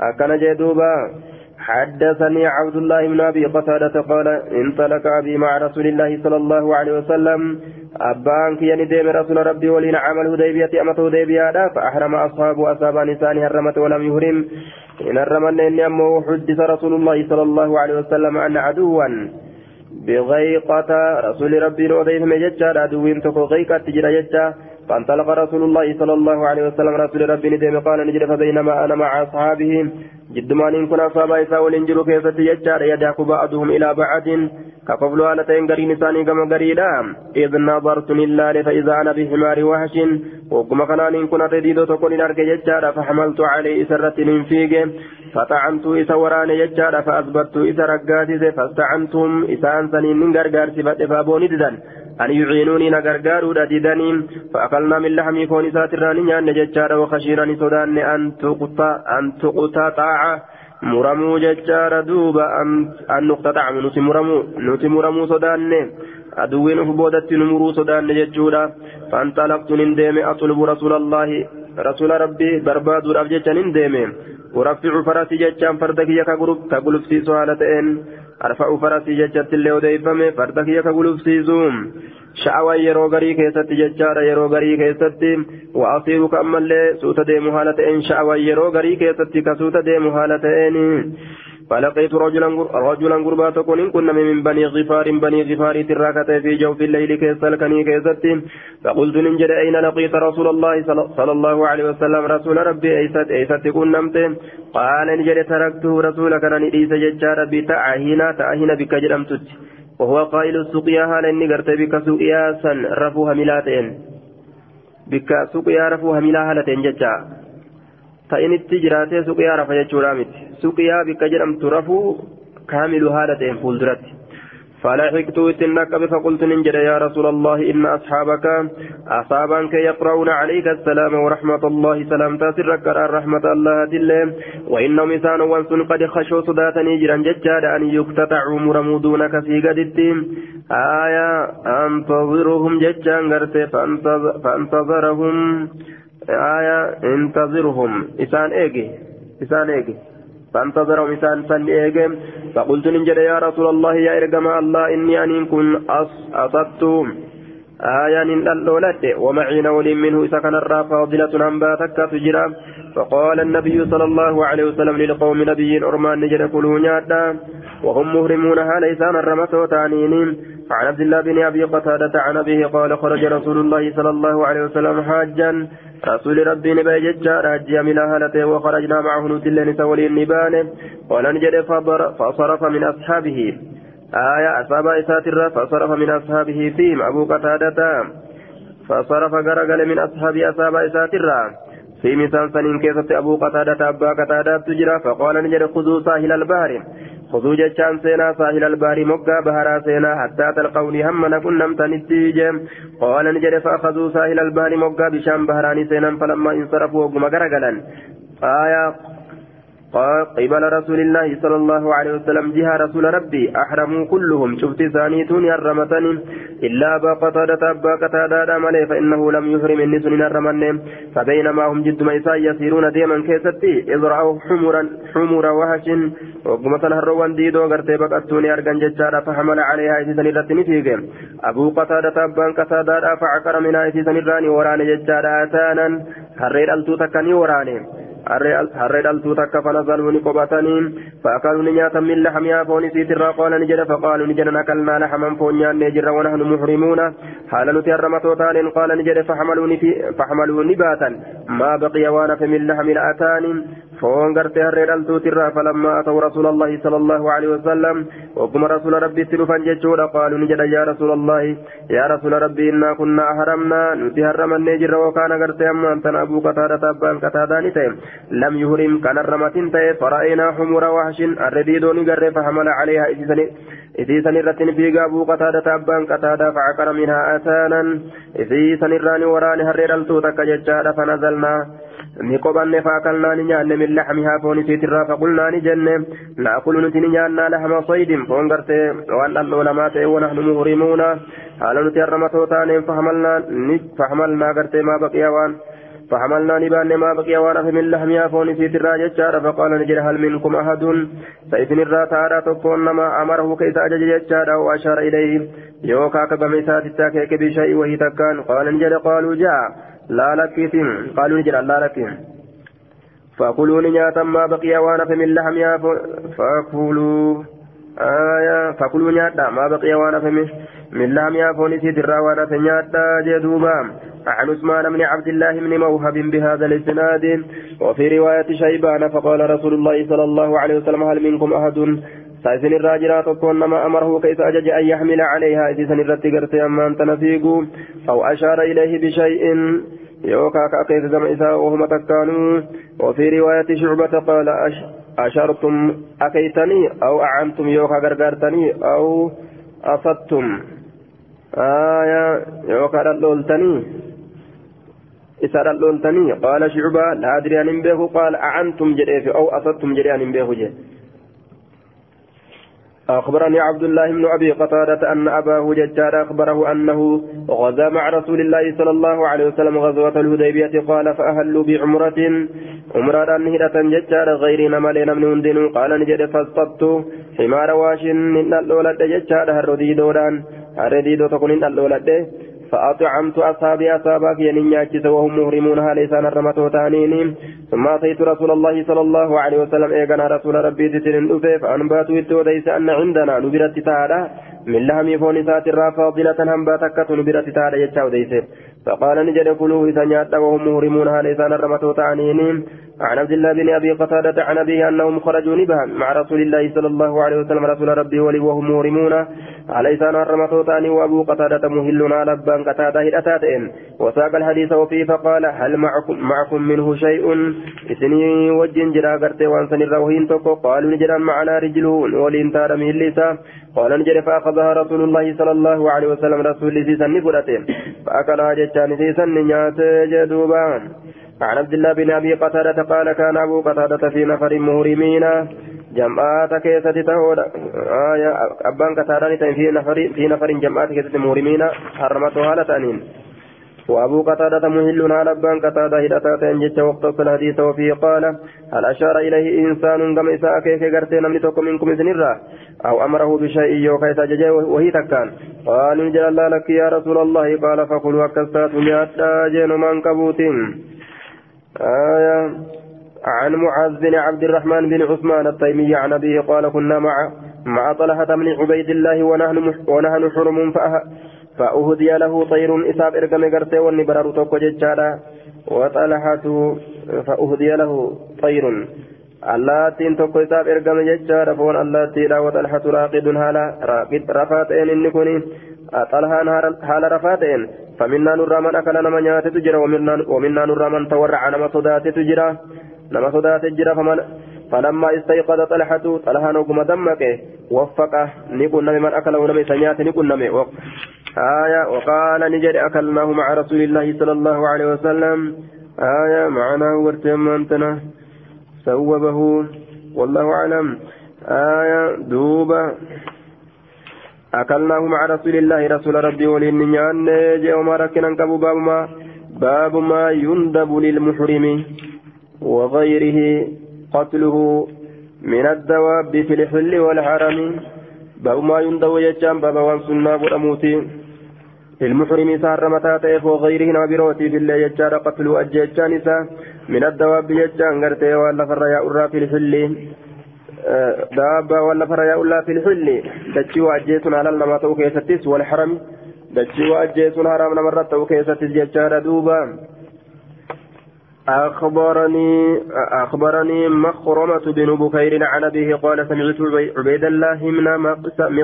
أكن جدوبا. حدثني عبد الله بن أبي قتادة قال انطلق أبي مع رسول الله صلى الله عليه وسلم. أبان كي ندم رسول ربي ولين عمل هديبية أمت هديبية فأحرم أصحاب أصحاب نسان هرمت ولم يهرم إن الرمن إني أمه حدث رسول الله صلى الله عليه وسلم أن عدوا. بغيقة رسول ربي وديث مججة عدوين تكو غيقة تجرى ججة. فانطلق رسول الله صلى الله عليه وسلم رسول ربي ندم قال نجري فبينما أنا مع أصحابه. جد ما إن كنا أصحاب إساء والإنجل كيف تججة يدعك بعضهم إلى بعض. كقبل على تنقرين ثاني كما قريدا إذ نظرت لله فإذا أنا بحمار وحش. وكما كان إن كنا تديد تكون أرك ججارة فحملت عليه سرة فيك. فطعنت إسا وران ججارة فأثبت إسا رقاتي. فاستعنتم إسا أنسني من غرغار سفت فابوني أن يعينوني نغرغار ددنين فأكلنا من لحم كون إسات الراني أن ججارة وخشيرا سودان أن تقطع أن تقطع طاعة muramuu jechaadha duuba an nuqtaxacamu nuti muramuu nuti muramuu sodaanne aduwwiin uf boodatti nu muruu sodaanne jechuudha fantalaqtu nin deeme atlubu rasuulallaahi rasuula rabbii barbaaduudhaaf jecha nin deeme urafficu farasii jechaan farda kiyya haala ta'een arfa'u farasii jechatti illee odeeffame farda kiyya ka gulufsiisu sha'awan yeroo garii keessatti jechaadha yeroo garii keessatti wa'asiiru ka ammallee suuta deemu haala ta'een sha'awan yeroo garii فلقيت رجلا رجلا غربا تكون كنا من بني غفار بني غفار تراكت في جوف الليل كيسل كني كيست فقلت ننجد أين لقيت رسول الله صلى الله عليه وسلم؟ رسول ربي أيست أيست كن نمت. قال نجد تركته رسولك نريد ججار بتأهينا تأهينا بك جرمتت وهو قائل السقيا هالا إني قرت بك سقيا سن رفوها ملاتين بك سقيا رفوها ملا هالتين ججا. فإنتي جراتي سقيا رفا ججورا مت سقيا بك جرمت رفو كامل هالتين فولدرتي فلحقت اتنك فقلت ننجد يا رسول الله إن أصحابك أصابك يقرؤون عليك السلام ورحمة الله سلام تاسرك رحمة الله تلهم وإنهم إنسان وانسون قد خشوا صداتني جرا ججاد أن يقتطعوا مرمودونك في قدتهم آية أنتظرهم ججان غرتي فانتظرهم آية انتظرهم إسان إيجي إسان إيجي فانتظروا مثال فليهم فقلت ننجد يا رسول الله يا إرقم الله إني أن كن أصبت آية للولد ومعي نول منه كان الرا فاضلة أنباتك تجرى فقال النبي صلى الله عليه وسلم للقوم نبي أرمان نجد كلوا وهم مهرمون ليسان الرمة تانين عن عبد الله بن أبي قتادة عن أبيه قال خرج رسول الله صلى الله عليه وسلم حاجا. رسول ربي نبي ججار حجي من أهلته وخرجنا معه نتل نسولي النبان. قال نجد فصرف من أصحابه. آية أصاب إساتر فصرف من أصحابه فيهم أبو قتادة. فصرف غرقل من أصحاب أصاب إساتر في مثال سنين كيسة أبو قتادة أبا قتادة تجرى. فقال نجد خذوا ساحل البحر خذوا جتشان سينا ساحل البحر مقا بهرا سينا حتى تلقوني هم نكن نمت نتيجم قال نجد فأخذوا ساحل البحر مقا بشام بهراني سينا فلما انصرفوا وقم غرقلا آية قبل رسول الله صلى الله عليه وسلم جهة رسول ربي أحرموا كلهم شفت ثانيتون يرمتني إلا أبا قتادة أبا قتادة مالي فإنه لم يحرم النسون يرمني فبينما هم جد ميسا يسيرون ديما كيستي إذ رأوا حمرا حمر وهش. وقمة الهروان ديدو غرتي بقتوني أرقن ججارة فحمل عليها إسيسا نرتني فيك أبو قتادة أبا قتادة فعقر منها إسيسا نراني وراني ججارة أتانا. هرير ألتو تكني وراني. Harree dhaltuu takka fanazaluu ni qobatanii fa'akaaluu ni nyaatan min laxamiyaa foon isiitirraa qaala ni jedha faqaaluu ni jedhan akalnaa laxaman foon nyaannee jirra wanahnu muhrimuuna haala nuti harramatoo taaneen qaala ni jedhe faxmaluu ni baatan maa baqiya waan hafe min laxami la'ataani harree dhaltuutirraa falammaa ataw rasuula allahi sala allahu alaihi wasallam wagguma rasuula rabbiitti dhufan jechuudha qaaluu ni jedha yaa rasuula allahi yaa rasuula rabbii innaa kunnaa haramnaa nuti harramannee jirra wakaana gartee ammaan tana abuu qataadata abbaan qataadaani ta'e لم يهرم كان الرمتين تي فرأينا حمر وحش الرديدون قرر فحمل عليها إذي سنرة في قابو قتادة أبان قتادة فعقر منها أسانا إذي سنران وران هرر التوتك ججار فنزلنا نقبن فاكلنا نيان من لحمها فون سيترا فقلنا نجن نأكل نتي نيان لحم صيد فون قرتي وأن العلماء ونحن مهرمون حال نتي الرمتوتان فحملنا فحملنا قرتي ما بقي وان فحملنا نبان ما بقي وأنا من لحمها فون ترى جتشار فقال نجد هل منكم أحد سيفن الرا تارا تكون ما أمره كيس أجج جتشار وأشار إليه يوكا كبميسات التاكيك بشيء وهي تكان قال نجد قالوا جاء لا لك قالوا نجد لا لك فكلوا نياتا ما بقي وأنا من لحمها فكلوا آية. فكلوا نياتا ما بقي وأنا من لحمها فون في ترى وأنا نياتا جدوبا. عن عثمان بن عبد الله بن موهب بهذا الاسناد. وفي رواية شيبان فقال رسول الله صلى الله عليه وسلم هل منكم أحد سايسن الراجلات تكون ما أمره كيف أجج أن يحمل عليها؟ إذ سن الرتقرت أما أنت نفيق. أو أشار إليه بشيء. يوكا كأكيد دم إساء وهم تكانوا وفي رواية شعبة قال أش أشرتم أكيتني أو أعنتم؟ يوكا غرغرتني أو أصدتم. آية يوكا لولتني إسار اللولتني قال شعبة لا أدري أن قال أعنتم جريف أو أصدتم جري أن به جي أخبرني عبد الله بن أبي قتادة أن أباه ججار أخبره أنه غزا مع رسول الله صلى الله عليه وسلم غزوة الهديبية قال فأهلوا بعمرة. عمرة نهرة ججار غير نملين من هندن قال نجد فاصطدت حمار واش من اللولد ججار هردي دوران هردي دو تكون اللولد فأطعمت أصحابي أصحابك ينياتشس وهم مهرمون هاليسان الرمتو تانين ثم أتيت رسول الله صلى الله عليه وسلم إيقنا رسول ربي تتنين أفي فأنباتوا التوديس أن عندنا نبرت تعالى من لهم فونسات الرافضلة هنباتك نبرت تعالى يتشاو ديسي فقال نجد كلوه إذا وهم مهرمون هاليسان الرمتو تانين عن عبد الله بن أبي قتادة عن أبيه أنهم خرجوا نبها مع رسول الله صلى الله عليه وسلم رسول ولي وهم مورمون عليه سان الرمتوتان وأبو قتادة مهلنا لبان قتادة هدأتاتين وساق الحديث وفيه فقال هل معكم, معكم منه شيء؟ إسني وجن جرا قرتي وانسن الروهين تكو قالوا نجرا معنا رجلون ولين تار مهلسا قال نجري فأخذها رسول الله صلى الله عليه وسلم رسول سيسن نفرتين فأكلها جتان سيسن نيات جدوبان عن عبد الله بن أبي قتادة قال كان أبو قتادة في نفر مهرمين. جمعات كيسة تهود. آية أبان قتادة في نفر في نفر جمعات كيسة مهرمين حرمتها لتانين وأبو قتادة مهل على أبان قتادة هدتات أنجت وقت الحديث وفيه قال هل أشار إليه إنسان كما إساء كيف قرتين من توكم منكم إذن أو أمره بشيء يوكيس ججي وهي تكان. قال نجل الله لك يا رسول الله. قال فقل وكستات مئات جين من كبوتين. آية عن معاذ بن عبد الرحمن بن عثمان التيمي عن أبيه قال كنا مع مع طلحة بن عبيد الله ونحن ونحن حرم فأهدي له طير إساب إرقم قرتي والنبرر توكو ججالا. وطلحة فأهدي له طير. اللاتين توكو إساب إرقم ججالا فون اللاتي لا وطلحة راقد هالا راقد رفاتين إني كوني. طلحان حال رفاتين. فمنا نرى من أكل نما نيات تجرى ومنا نرى من تورع نما صدات تجرى. نما صدات تجرى فمن فلما استيقظ طلحة طلحة نقم دمك وفقه نكون نمي من أكل ونمي سنيات نكون نمي آية وقال نجري أكلناه مع رسول الله صلى الله عليه وسلم آية معنا ورتم أنتنا سوبه والله أعلم آية دوبة أكلناه مع رسول الله رسول ربي ولين جاء وما ركنا باب ما باب ما يندب للمحرم وغيره قتله من الدواب في الحل والحرم. باب ما يندب يجام باب وان سنة برموتي المحرم سار متاتيف وغيره نابروتي في الله يجار قتل أجيجان من الدواب يجان غرتي ولا فريا أرى في الحل. دابا ولا فريا أرى في الحل. دتشي وأجيتنا على النماتو كيستيس والحرم. دتشي وأجيتنا حرام نمرت كيستيس يجار دوبا. أخبرني أخبرني مخرمة بن بكير عن أبيه قال سمعت عبيد الله من مقسم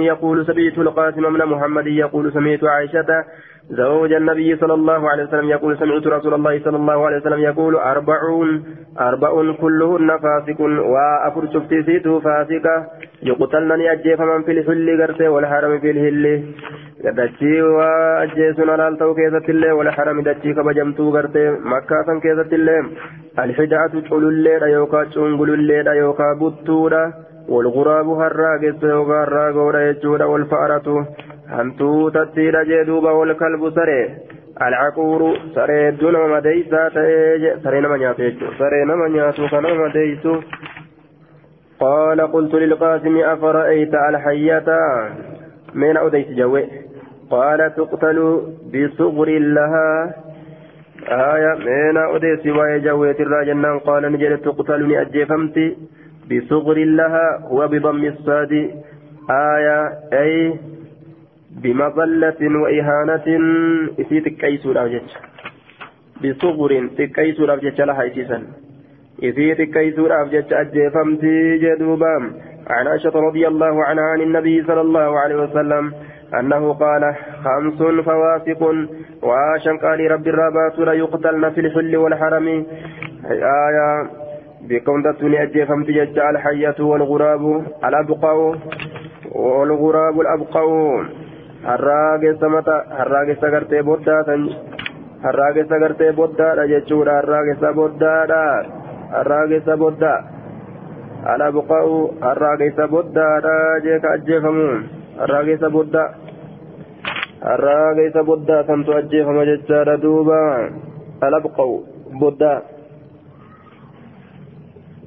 يقول سمعت القاسم من محمد يقول سمعت عائشة زوج النبي صلى الله عليه وسلم يقول سمعت رسول الله صلى الله عليه وسلم يقول أربعون أربع كلهن فاسق وأفر شفتي سيتو فاسقة يقتلنني أجيف من في الحل قرتي والحرم في الهل dachii waa ajjeesuun alaal ta'uu keessattillee wal harami dachii kabajamtuu gartee makkaa san keessattillee alxidaatu cululleedha yookaan cungululleedha yookaan buttuudha walguraabu harraageessa yookaan harraagoodha jechuudha wal fa'aratu hantuutattiidha jee duuba wal kalbu saree alcaquuru saree hedduu nama madeeysaa ta'ee saree nama nyaatu jechuudha saree nama nyaatu kan nama madeeysu قال قلت للقاسم أفرأيت الحية من أوديت جوي قال تقتل بصغر لها آية من أوديت ويا جويت الراجنان قال نجد تقتلني أجفمت بصغر لها هو بضم الصاد. آية أي بمظلة وإهانة. إسي تكيسو الأوجج بصغر تكيسو الأوجج لها إسيسا إسي تكيسو الأوجج أجفمت جدوبا عن عائشة رضي الله عنها عن النبي صلى الله عليه وسلم أنه قال خمس فواسق. وعاشا قال رب الرابات لا يقتلن في الحل والحرم. آية بكونتني أجيفمت ججع الحية والغراب الأبقاء والغراب الأبقاء harraage samata harraage sagartee boddaatan harraage sagartee boddaadha jechuudha harraage sa boddaadha harraage sa boddaa alabqa'u harraage sa boddaadha jee ka ajjeefamu harraage sa boddaa harraage sa boddaa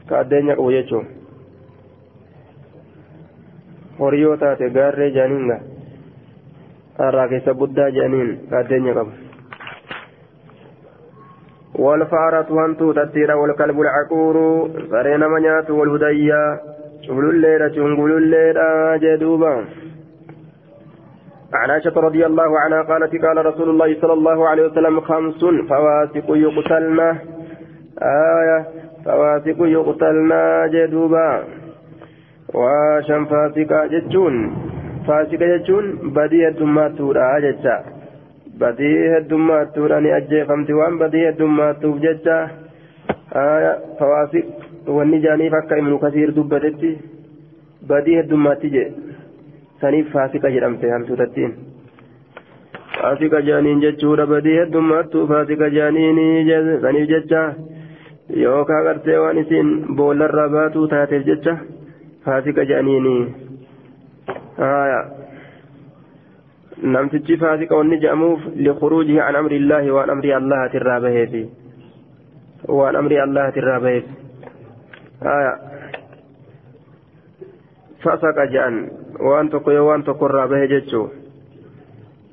ka addeenya qabu jechuun. Horii yoo taate gaarree jaaniinga harraage sa boddaa jaaniin ka addeenya qabu. والفأرة وانتو تتيرا والكلب العقور سرين منيات والهدية شغل الليلة شنقل الليلة جدوبا عن عائشة رضي الله عنها قالت قال رسول الله صلى الله عليه وسلم خمس فواسق يقتلن آية فواسق يقتلن جدوبا وشم فاسقا جتشون فاسقا جتشون بدية دماتورا جتشا badii heddummaattuudha ni ajjeefamti waan badii heddummaattuuf jecha fawaasi wanni jaaniif akka ibnu kasiir dubbatetti badii heddummaatti jee saniif faasiqa jedhamte hantuutattiin faasiqa jaaniin jechuudha badii heddummaattu faasiqa jaaniin saniif jecha Yookaan gartee waan isiin boollarraa baatuu taateef jecha faasiqa jaaniini namtichi faasiqa wanni jedhamuuf likuruujihi an amri illaahi waan amrii allahati irraa baheefi waan amrii allahati irraa baheef haya fasaqa jedhan waan tokko yoo waan tokko irraa bahe jechuu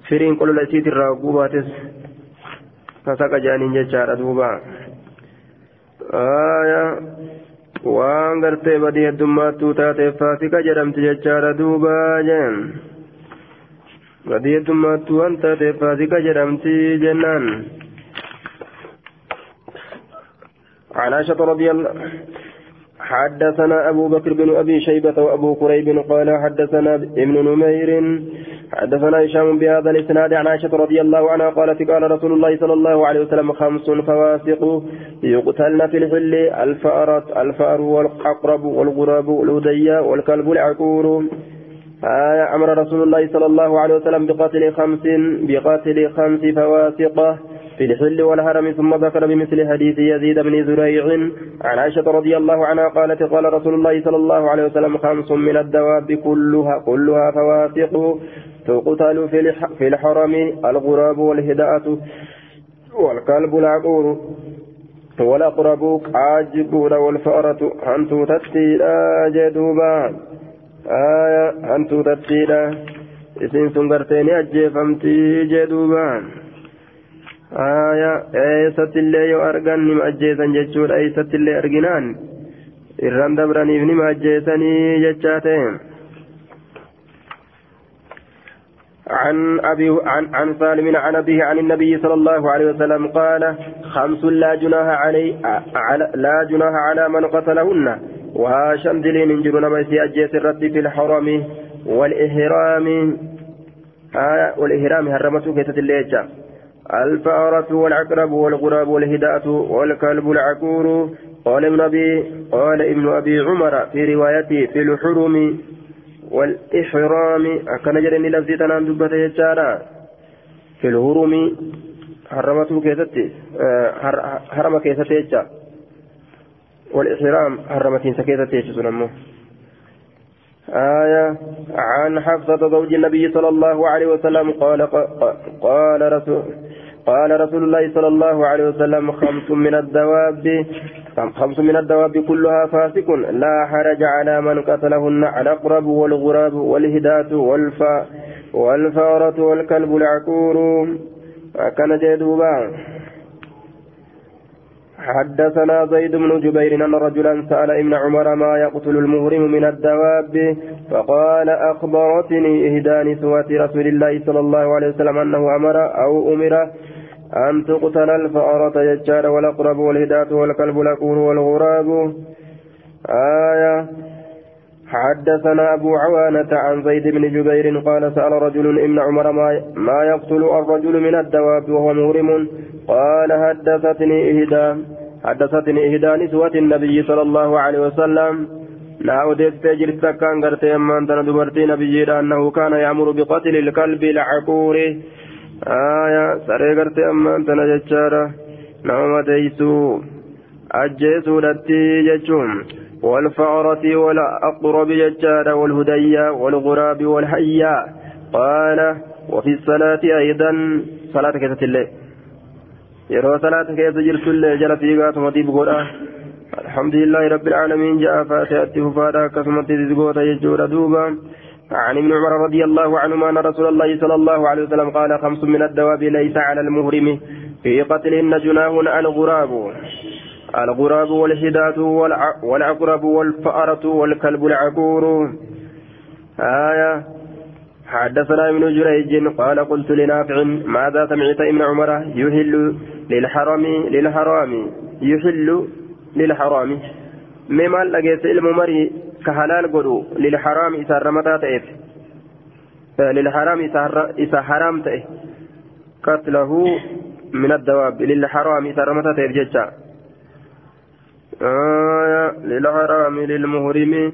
firiin qolola isiit irraa hogguu baates fasaqa jedhaniin jechaadha duuba waan gartee badii heddummaattuu taateef faasiqa jedhamti jechaadha duuba jeen badii heddummaattuu waan taateef faasiqa jedhamti jennaan عن عائشة رضي الله حدثنا أبو بكر بن أبي شيبة وأبو كريب قال حدثنا ابن نمير حدثنا هشام بهذا الإسناد عن عائشة رضي الله عنها قالت قال رسول الله صلى الله عليه وسلم خمس فواسق يقتلن في الحل الفأرة الفأر والعقرب والغراب والهدية والكلب العقور. آية أمر رسول الله صلى الله عليه وسلم بقتل خمس بقتل خمس فواسق في الحل والهرم ثم ذكر بمثل حديث يزيد بن زريع عن عائشة رضي الله عنها قالت قال رسول الله صلى الله عليه وسلم خمس من الدواب كلها كلها فواسق. تقتل في الحرم الغراب والهداءة والكلب العقور والأقرب عاجبون والفأرة أنتو تتيلا جدوبا. آية أنتو تتيلا إسين سنغرتيني أجيفمتي جدوبا. آية إيست اللي يو أرغن نما أجيسا جتشور إيست اللي أرغنان. إران دبراني نما أجيساني جتشاتين عن أبي عن, عن سالم عن أبيه عن النبي صلى الله عليه وسلم قال خمس لا جناح علي على لا جناح على من قتلهن وهاشم دلين انجرون ما أجيس الرد في الحرم والإهرام آه والإهرام هرمته كيسة الليجة الفأرة والعقرب والغراب والهداءة والكلب العكور قال ابن أبي قال ابن أبي عمر في روايته في الحرم والإحرام. أكن جرني لفظي تنام دبته يجارا في الهرم حرمته كيستي حرم كيستي يجا والإحرام حرمتين سكيستي يجا آية عن حفصة زوج النبي صلى الله عليه وسلم قال قال رسول قال رسول الله صلى الله عليه وسلم خمس من الدواب خمس من الدواب كلها فاسق لا حرج على من قتلهن الأقرب والغراب والهداة والفا والفأرة والكلب العكور كان جدوبا حدثنا زيد بن جبير أن رجلا سأل ابن عمر ما يقتل المهرم من الدواب فقال أخبرتني إهدى نسوة رسول الله صلى الله عليه وسلم أنه أمر أو أمر أن تقتل الفأرة يجار والأقرب والهداة والكلب الأكور والغراب. آية. حدثنا أبو عوانة عن زيد بن جبير قال سأل رجل ابن عمر ما, ما يقتل الرجل من الدواب وهو مغرم؟ قال حدثتني إهدى. حدثتني إهدى نسوة النبي صلى الله عليه وسلم. لا أوديت جرت كان قرت أما أنت دبرتي نبي أنه كان يأمر بقتل الكلب العقور سري قرت أما أنت نجتشارة نعم ديسو أجيسو لتي جتشون والفأرة والأقرب ججارة والهدية والغراب والحية قال وفي الصلاة أيضا صلاة كيسة الليل يرى صلاة كيسة جرس الليل جل في قاتم وديب قرآن الحمد لله رب العالمين جاء فاتحته فاتا كسمت تزقوت يجور دوبا عن ابن عمر رضي الله عنهما أن رسول الله صلى الله عليه وسلم قال خمس من الدواب ليس على المهرم. في قتلهن جناه الغراب الغراب والحداد والعقرب والفأرة والكلب العقور. آية. حدثنا ابن جريج قال قلت لنافع ماذا سمعت ابن عمر يحل للحرم للحرام يحل للحرام. مما لقيت الممري كحلال قدو للحرام إذا رمتا تئف للحرام إذا حرام تئف قتله من الدواب للحرام إذا رمتا تئف ججا آية للحرام للمهرم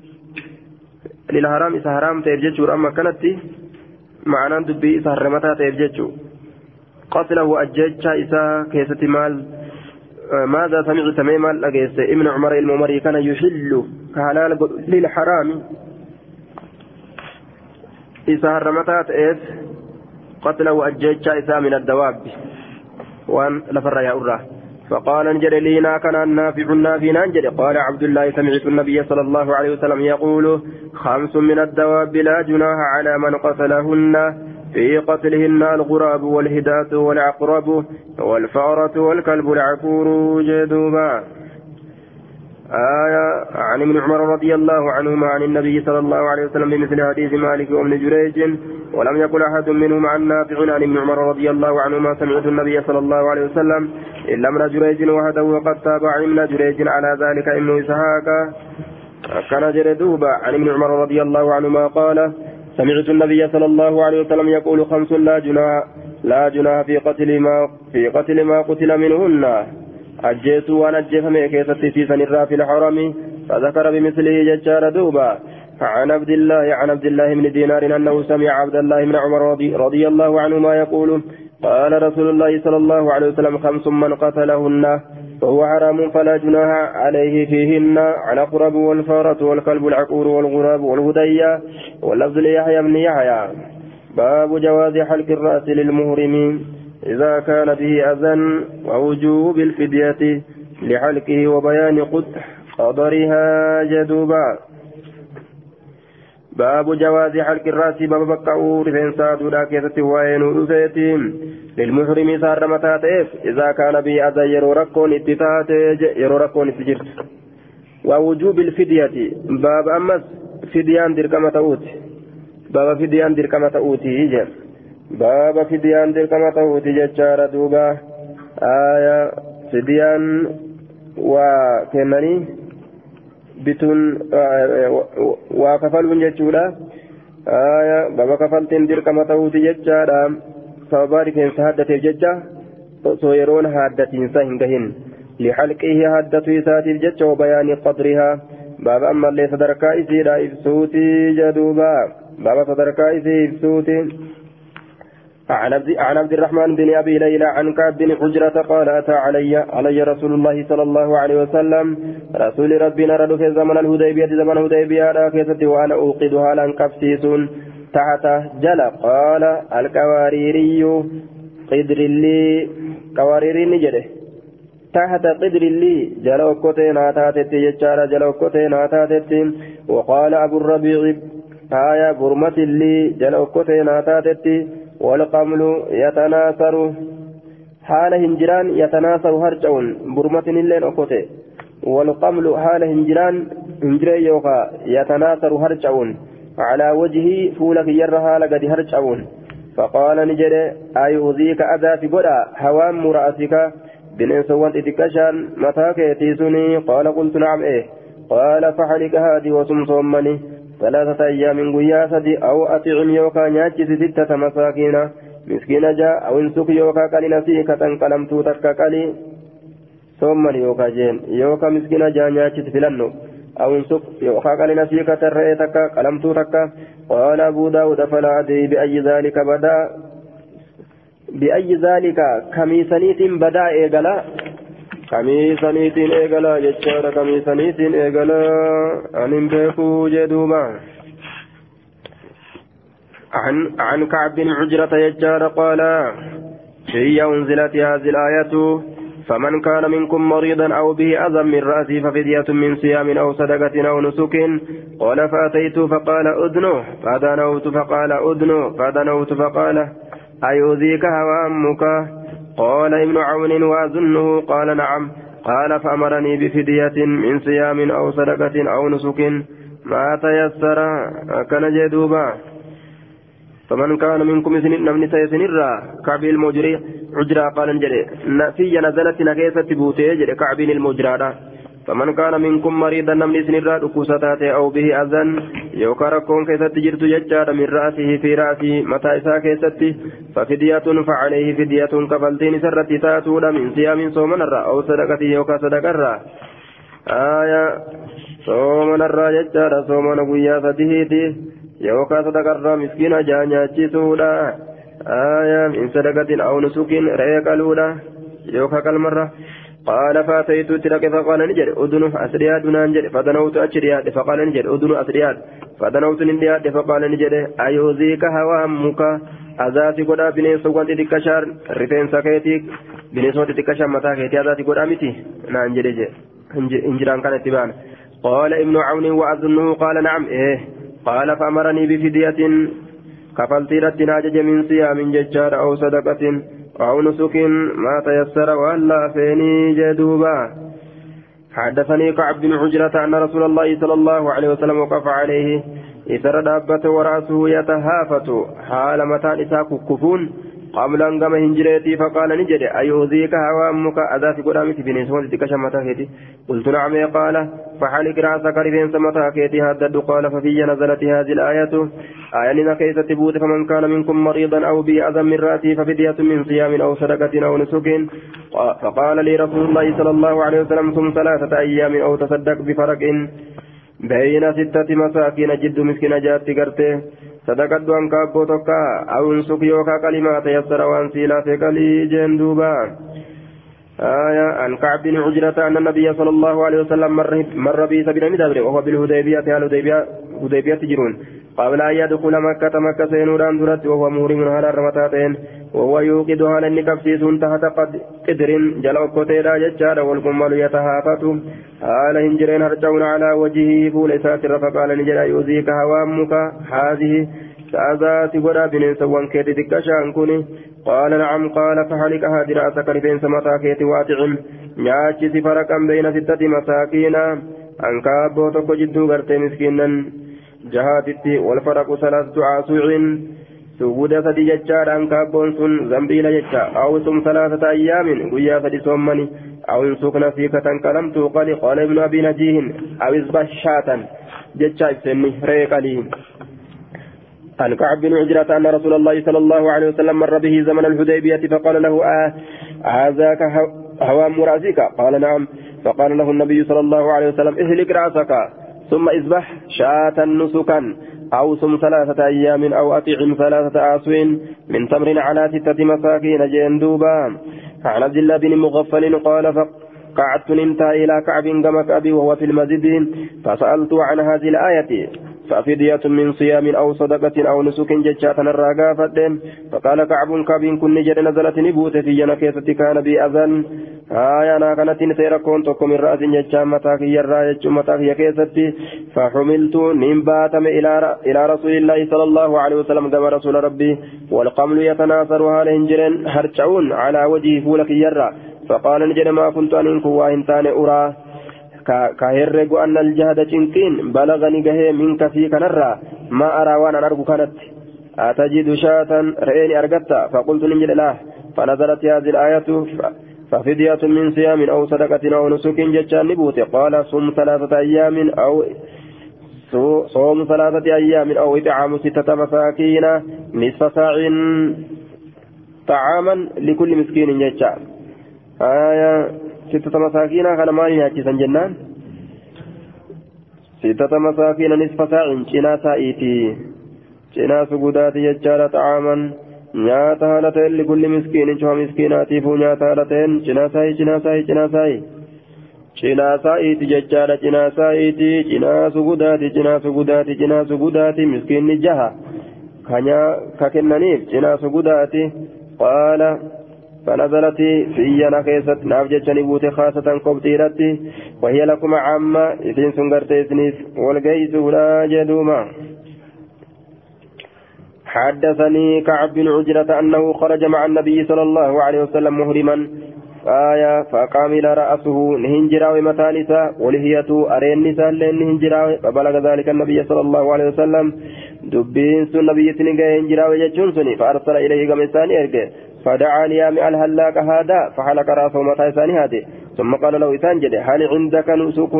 للحرام إذا حرام تئف ججور أما كانت معنى دبي إذا رمتا تئف ججو قتله أججا إذا كيست مال ماذا سمعت ميما لقيت ابن عمر الممري كان يحل كحلال للحرام إذا هرمتات إيس قتله أجيتشا إذا من الدواب وأن لفر يا أراه فقال انجل لينا كان نافع نافع انجل قال عبد الله سمعت النبي صلى الله عليه وسلم يقول خمس من الدواب لا جناح على من قتلهن في قتلهن الغراب والهداة والعقرب والفأرة والكلب العكور جدوبا آية عن ابن عمر رضي الله عنهما عن النبي صلى الله عليه وسلم بمثل حديث مالك وابن جريج ولم يقل أحد منهم عن نافع عن ابن عمر رضي الله عنهما سمعت النبي صلى الله عليه وسلم إلا ابن جريج وحده وقد تابع ابن جريج على ذلك ابن إسحاق. كان جردوبا عن ابن عمر رضي الله عنهما قال سمعت النبي صلى الله عليه وسلم يقول خمس لا جناح لا جناح في قتل ما في قتل ما قتل منهن. أجيسوا وأن أجيفم كيست في سنرا في الحرم فذكر بمثله ججار دوبا عن عبد الله عن عبد الله بن دينار أنه سمع عبد الله بن عمر رضي, رضي الله عنهما يقول قال رسول الله صلى الله عليه وسلم خمس من قتلهن فهو حرام فلا جناح عليه فيهن على قرب والفارة والكلب العقور والغراب والهدية واللفظ ليحيى بن يحيى باب جواز حلق الرأس للمهرم إذا كان به أذى ووجوب الفدية لحلقه وبيان قدرها جدوبا. باب جواز حلق الرأس باب بقعو رفين سادودا كيست وين ودفيتين للمحرم سار متاتيف إذا كان به أذى يرو ركون اتتات يرو ركون اتجرت ووجوب الفدية باب أمس فديان دركمة أوتي باب فديان دركمة أوتي باب فديان دركمة أوتي ججار دوبا آية فديان وكنني bituun waa kafaluun jechuudha baba kafaltiin dirqama ta'uuti jechaadha sababaa rifeensa haddateef jecha osoo yeroon haddatiinsa hin gahin lixalqihi haddatu isaatiif jecha wabayaanii qadrihaa baaba ammallee sadarkaa isiidha ibsuuti jedhuuba baaba sadarkaa isii ibsuuti عن عبد الرحمن بن أبي ليلى عن كعب بن حجرة قال أتى علي علي رسول الله صلى الله عليه وسلم. رسول ربنا رد في زمن الهديبية زمن الهديبية كيست وأنا أوقدها لأن كفتيس تحت جل قال الكواريري قدر لي كواريري نجده تحت قدر لي جل وكوتي ناتاتت يجار جل وكوتي ناتاتت وقال أبو الربيع آية برمة لي جل وكوتي ناتاتت والقمل يتناثر. حال هنجران يتناثر هرجون برمة اللين أكوته والقمل حال هنجران هنجري يوكا يتناثر هرجون على وجهه فولك يرها لقد هرجون فقال نجد أيؤذيك أذى في قدا هوام رأسك بنين سوان إتكشان متى كيتيسني قال قلت نعم إيه. قال فحلك هذه وسم صمني. ثلاثة أيام قيا سدي أو أطعم يوكا نياتشي ستة مساكين مسكين جاء أو انسك يوكا قلي نسيكة قلمتو تكا قلي ثم يوكا جين. يوكا مسكين جاء نياتشي فلنو أو انسك يوكا قلي نسيكة الرئي تكا قلمتو تكا قال أبو داود فلا أدري بأي ذلك بدا. بأي ذلك كميسانيت بدا إيقلا kamiisaniitiin eegalaa jechaadha kamiisaniitiin eegalaa anin beekuu jedhuuba عن عن كعب بن عجرة يجار قال هي أنزلت هذه الآية فمن كان منكم مريضا أو به أذى من رأسه ففدية من صيام أو صدقة أو نسك قال فأتيت فقال أدنو فدنوت فقال أدنو فدنوت فقال أيؤذيك هوامك قال ابن عون وأظنه قال نعم. قال فأمرني بفدية من صيام أو صدقة أو نسك. ما تيسر؟ كان جدوبا. فمن كان منكم سنين نمني سيسنرا كعب المجري عجرا قال نجري في نزلت نكيسة بوتي كعب المجرى فمن كان منكم مريضا نمني سنرا ركوسات أو به أذن يوكا ركون كيست جرت ججار من رأسه في رأسه متى إسا كيست ففدية فعليه فدية كفلتين سرت تاتون من صيام صومنا الرأ أو صدقة يوكا صدقة الرأ. آية صومنا الرأ ججار صومنا قيا فتهيتي يوكا صدقة الرأ مسكين جانيا جيسولا آية من صدقة أو نسك الأولى يوكا كالمرة قال فاتيت تلك فقال نجد أذن أسرياد نانجد فدنوت أشرياد فقال نجد أذن أسرياد فدنوت نندياد فقال نجد أيوزيك هوامك أذاتي قد بنيس وانت تكشار رفين سكيتك بنيس وانت تكشار متى كيتي؟ أذاتي قد أمتي؟ نانجد إنجران كان اتبان قال ابن عون وأظنه قال نعم إيه. قال فأمرني بفدية كفلتي رتنا من صيام ججار أو صدقة أو نسك ما تيسر وألا فيني جدوبا. حدثني كعب بن حجرة أن رسول الله صلى الله عليه وسلم وقف عليه. إثر دابة ورأسه يتهافت حال متى نساء كفون قبل أن قام هنجريتي فقال نجد أيؤذيك هوامك أذى في قدامك بنسوة تكشى متاكيتي قلت نعم قال. فحلق رأسك رفين سمتاكيتي هدد قال ففي نزلت هذه الآية. آية كيف تبوت فمن كان منكم مريضا أو به أذى من رأسه ففدية من صيام أو صدقة أو نسك. فقال لي رسول الله صلى الله عليه وسلم ثم ثلاثة أيام أو تصدق بفرق. بين ستة مساكين جد مسكين جات قرته صدقت أن كابو تكا أو انسك يوكا كلمة تيسر وأن سيلا في جندوبا. آية عن كعب بن عجرة أن النبي صلى الله عليه وسلم مر, مر بي سبيل مدبر وهو بالهديبية على الهديبية هديبية تجرون. قبل أن يدخل مكة مكة سينوران درت وهو مهرم على الرمتاتين وهو يوقد على النكبسيس تحت قدر جلو كتيرا ججار والقمال يتهافت قال هنجرين هرجون على وجهه فول ساتر فقال نجرا يؤذيك هوامك هذه سأذات ولا بننسى وانكيت تكشان كوني قال نعم قال فحلقها دراسك رفين سمتاكيت واتعم نياتشي فرقا بين ستة مساكين. أنكابو تكو جدو غرتي مسكينا. جهاتتي والفرق ثلاثة عاسوع سجود سدي ججار أنكابون سن زنبيل ججا أو سم ثلاثة أيام قيا سدي صومني أو انسكن فيك تنكلم توقل قال ابن أبي نجيه أو اصبح شاتا ججا سني ريقلين عن كعب بن عجرة أن رسول الله صلى الله عليه وسلم مر به زمن الحديبية فقال له آه هذاك هوام رأسك قال نعم. فقال له النبي صلى الله عليه وسلم اهلك رأسك ثم اذبح شاة نسكا أو صم ثلاثة أيام أو أطعم ثلاثة آسوين من تمر على ستة مساكين جندوبا عن عبد الله بن مغفل قال فقعدت نمتى إلى كعب كما أبي وهو في المسجد. فسألت عن هذه الآية. ففدية من صيام أو صدقة أو نسك ججاتا الراقا فقال كعب كابين كن نجد نزلت نبوت في جنكيسة كان بي أذن. آية أنا كانت نسير كون تقوم الرأس ججا متاك يرى جج متاك فحملت نمباتم إلى رسول الله صلى الله عليه وسلم كما رسول ربي. والقمل يتناثر هال هنجرين هرجعون على وجه فولك يرى. فقال نجد ما كنت أن كوا إنتان أراه كهرج أن الجهد تنكين بلغني جهه منك في كنرة ما أرى وأنا أرجو كانت أتجد شاة رأيني أرجتا فقلت نجد له فنزلت هذه الآية ففدية من صيام أو صدقة أو نسك جتان نبوت قال صم ثلاثة أيام أو صوم ثلاثة أيام أو إطعام ستة مساكين نصف ساع طعاما لكل مسكين جتان آية ستة مساكين كان مالي ناجسا جنان ستة مساكين نصف ساع جنا سائتي جنا سجودات يجار طعاما نياتا هالتين لكل مسكين شوى مسكيناتي فو نياتا هالتين جنا ساي جنا ساي جنا ساي cinaa saa'iiti jechaadha cinaa saa'iiti cinaa sugudaati cinaa sugudaati cinaa sugudaati miskiinni jaha. Ka kennaniif cinaa sugudaati. Qaala فنزلت في ينا كيست ناف جتشني بوتي خاصة قبطيرتي وهي لكم عامة إذن سنغرت إذنيف والقيس ولا جدوما. حدثني كعب بن عجرة أنه خرج مع النبي صلى الله عليه وسلم مهرما آية فقام إلى رأسه نهنجرا ومتانسا ولهيته أرين نساء نهنجرا فبلغ ذلك النبي صلى الله عليه وسلم. دبين سن نبي تنجا هنجرا وجتشون فأرسل إليه قمسان فدعا ليام الهلاك هذا فحلق رأسه متى ثاني هذه. ثم قال له إسان جده هل عندك نسك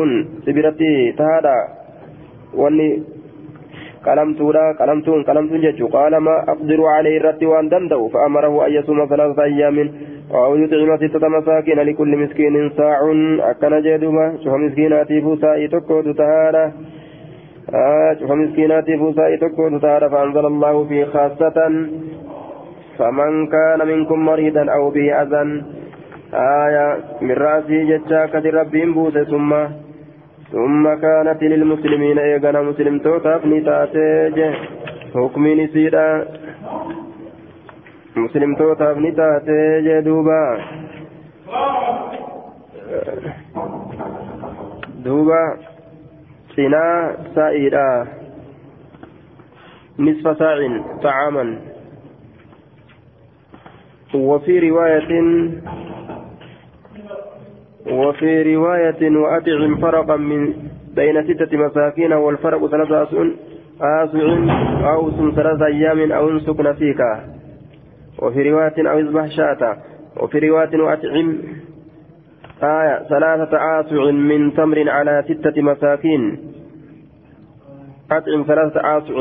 سبرتي تهادا واني قلمتولا قلمتون قلمتون جتشو قال ما أقدر عليه الرد وأن دندو فأمره أن يصوم ثلاثة أيام. أو يطعم ستة مساكين لكل مسكين ساع. أكن جدوما شوف مسكيناتي فوسائي تكود تهادا آه شوف مسكيناتي فوسائي تكود تهادا فأنزل الله في خاصة. فمن كان منكم مريضا أو به أذى آية من رأسه جتشا كثير ربهم بوس ثم ثم كانت للمسلمين إيغانا مسلم توتاف نتاتيج حكم نسيدا مسلم توتاف نتاتيج دوبا. دوبا. سنا سائدا. نصف ساع طعاما. وفي رواية وفي رواية وأطعم فرقا من بين ستة مساكين والفرق ثلاثة آسع أو ثلاثة أيام أو انسك نسيك وفي رواية أو اذبح شاة. وفي رواية وأطعم آية ثلاثة آسع من تمر على ستة مساكين. أطعم ثلاثة آسع.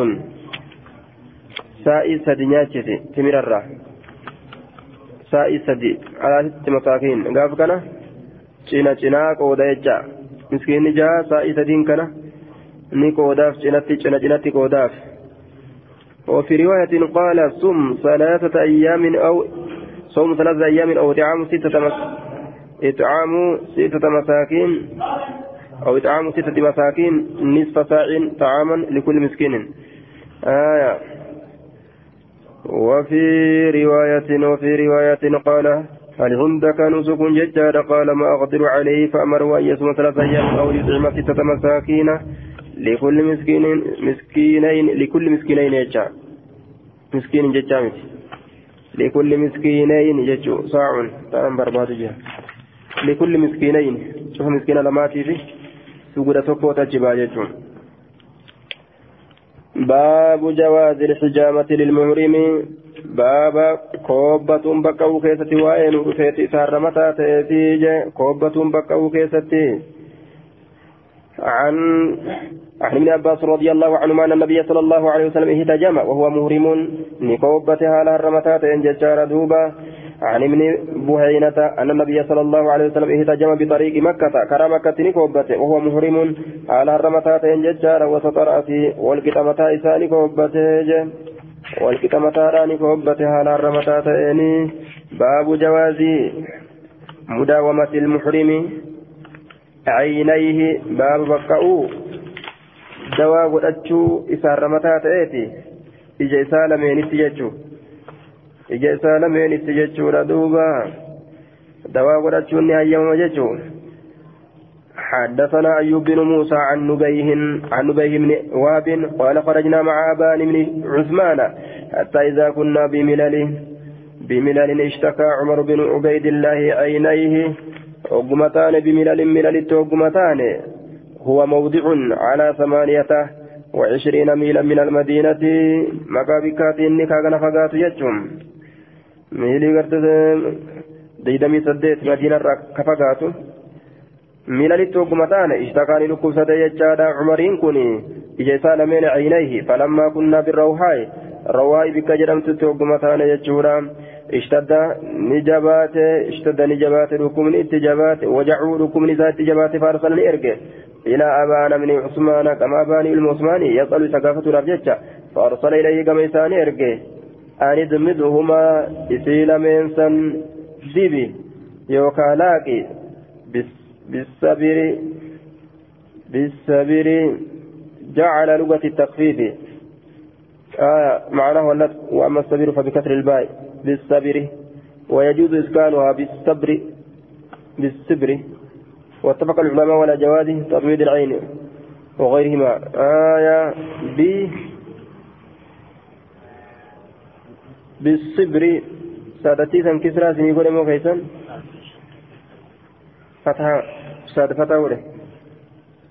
سائل سدنياتي تمر الرّ sa'i sadi alaasitti masaakiin gaaf kana cina cinaa qooda jecha miskiinni jaha sa'i sadiin kana ni qoodaaf cinatti cina cinatti qoodaaf وفي رواية قال صم ثلاثة أيام أو صوم ثلاثة أيام أو إطعام ستة مس... إطعام ستة مساكين أو إطعام ستة مساكين نصف ساع طعاما لكل مسكين آية وفي رواية وفي رواية قال هل عندك نسك ججاد قال ما أقدر عليه فأمر أن يصوم ثلاثة أيام أو يطعم ستة مساكين لكل مسكين مسكينين لكل مسكينين يجا مسكين ججامت لكل مسكينين ججو صاع تام برباد جها لكل مسكينين شوف مسكين لماتي في سجود توكو تجبا ججون باب جواز الحجامة للمهرم باب كوبة بقوا كيستي وين رفيت سارمتا تيتيج. كوبة بقوا كيستي. عن عن ابن عباس رضي الله عنهما أن النبي صلى الله عليه وسلم اهتجم وهو مهرم نكوبتها لها الرمتات إن ججار دوبا عن ابن بهينة أن النبي صلى الله عليه وسلم اهتجم بطريق مكة كرى مكة نكوبته وهو محرم. على الرمتات إن ججار وسطر أسي والكتمتا إساني كوبته والكتمتا نكوبته على الرمتات إني باب جواز مداومة المحرم. عينيه باب بقعو. دواء godhachuu isaarramataa ta'eeti ija isaa lameenitti jechuu ija isaa lameenitti jechuudha duuba. Dawaa godhachuun ni hayyamama jechuu حدثنا أيوب بن موسى عن نبيه عن نبيه بن وهب قال خرجنا مع أبان بن عثمان حتى إذا كنا بملل بملل اشتكى عمر بن عبيد الله عينيه وقمتان بملل ملل وقمتان هو موضع على ثمانية وعشرين ميلا من المدينة مكابكات إنك كان فقات يجم ميلي قرت ديدمي سديت مدينة كفقات ميلا لتوقمتان اشتكاني لكوسة يجادا عمرين كوني إجيسا لمن عينيه فلما كنا بالروحاي رواي بك جرمت توقمتان يجورا اشتد نجبات اشتد نجبات ركمن اتجابات وجعوا ركمن ذات جبات فارسلني ارجع إلى أبان من عثمان كما أبان المعثماني يسأل ثقافة الأبجدة فأرسل إليه كما إساني ارجع أن يدمدهما إسيل من سن دبي يوكالاكي بالصبر بالصبر. جعل لغة التخفيف. آه معناه وأما الصبر فبكسر الباء. بالصبر. ويجوز إسكانها بالصبر. بالصبر. واتفق العلماء على جواز تطويل العين وغيرهما. آية ب بالصبر سادتي سن كسرى سنيقول مو كيسن فتحة ساد فتحة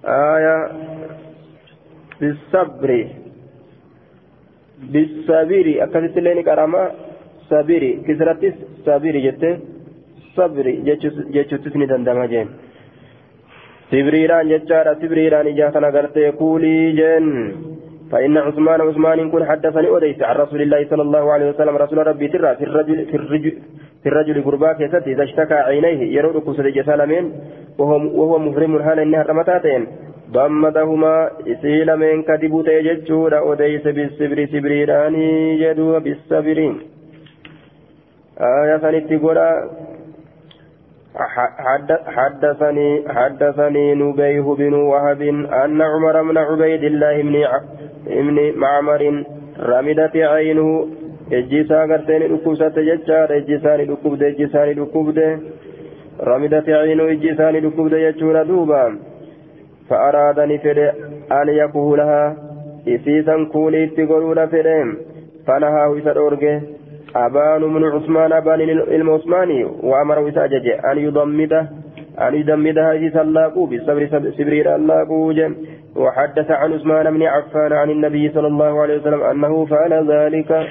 آية بالصبر بالصبر أكثت لين كرامة sabiri kisrattis sabiri jette sabri jechuuttis ni dandama jeen sibriidhaan jechaadha sibriidhaan ijaa kana gartee kuulii jeen فإن عثمان عثمان كن حدثني أديس عن رسول الله صلى الله عليه وسلم رسول ربي ترى في الرجل في الرجل في الرجل قرباك يسد إذا اشتكى عينيه يرود كسر جسالمين وهو وهو محرم حال إنها رمتاتين. ضمدهما إسيل من كتبوت يججود أديس بالسبر سبريراني جدوا بالسبرين آية سنتي حدثني حدثني نبيه بن وهب أن عمر بن عبيد الله بن ابن معمر رمدت عينه ejjisaa garteen dhukkubsatte jechaadha ejjisaani dhukkubde ejjisaani dhukkubde ramidati ciinu ejjisaani dhukkubde jechuudha duuba fa'araadani fedhe an yakuhulahaa isiisan kuuliitti godhuudha fedhe fanahaahu isa dhoorge أبان من عثمان أبان المعثماني وأمر وساجج أن يضمده أن يدمدها إذ سلاقوا بالصبر سبرير اللاقوا وحدث عن عثمان بن عفان عن النبي صلى الله عليه وسلم أنه فعل ذلك.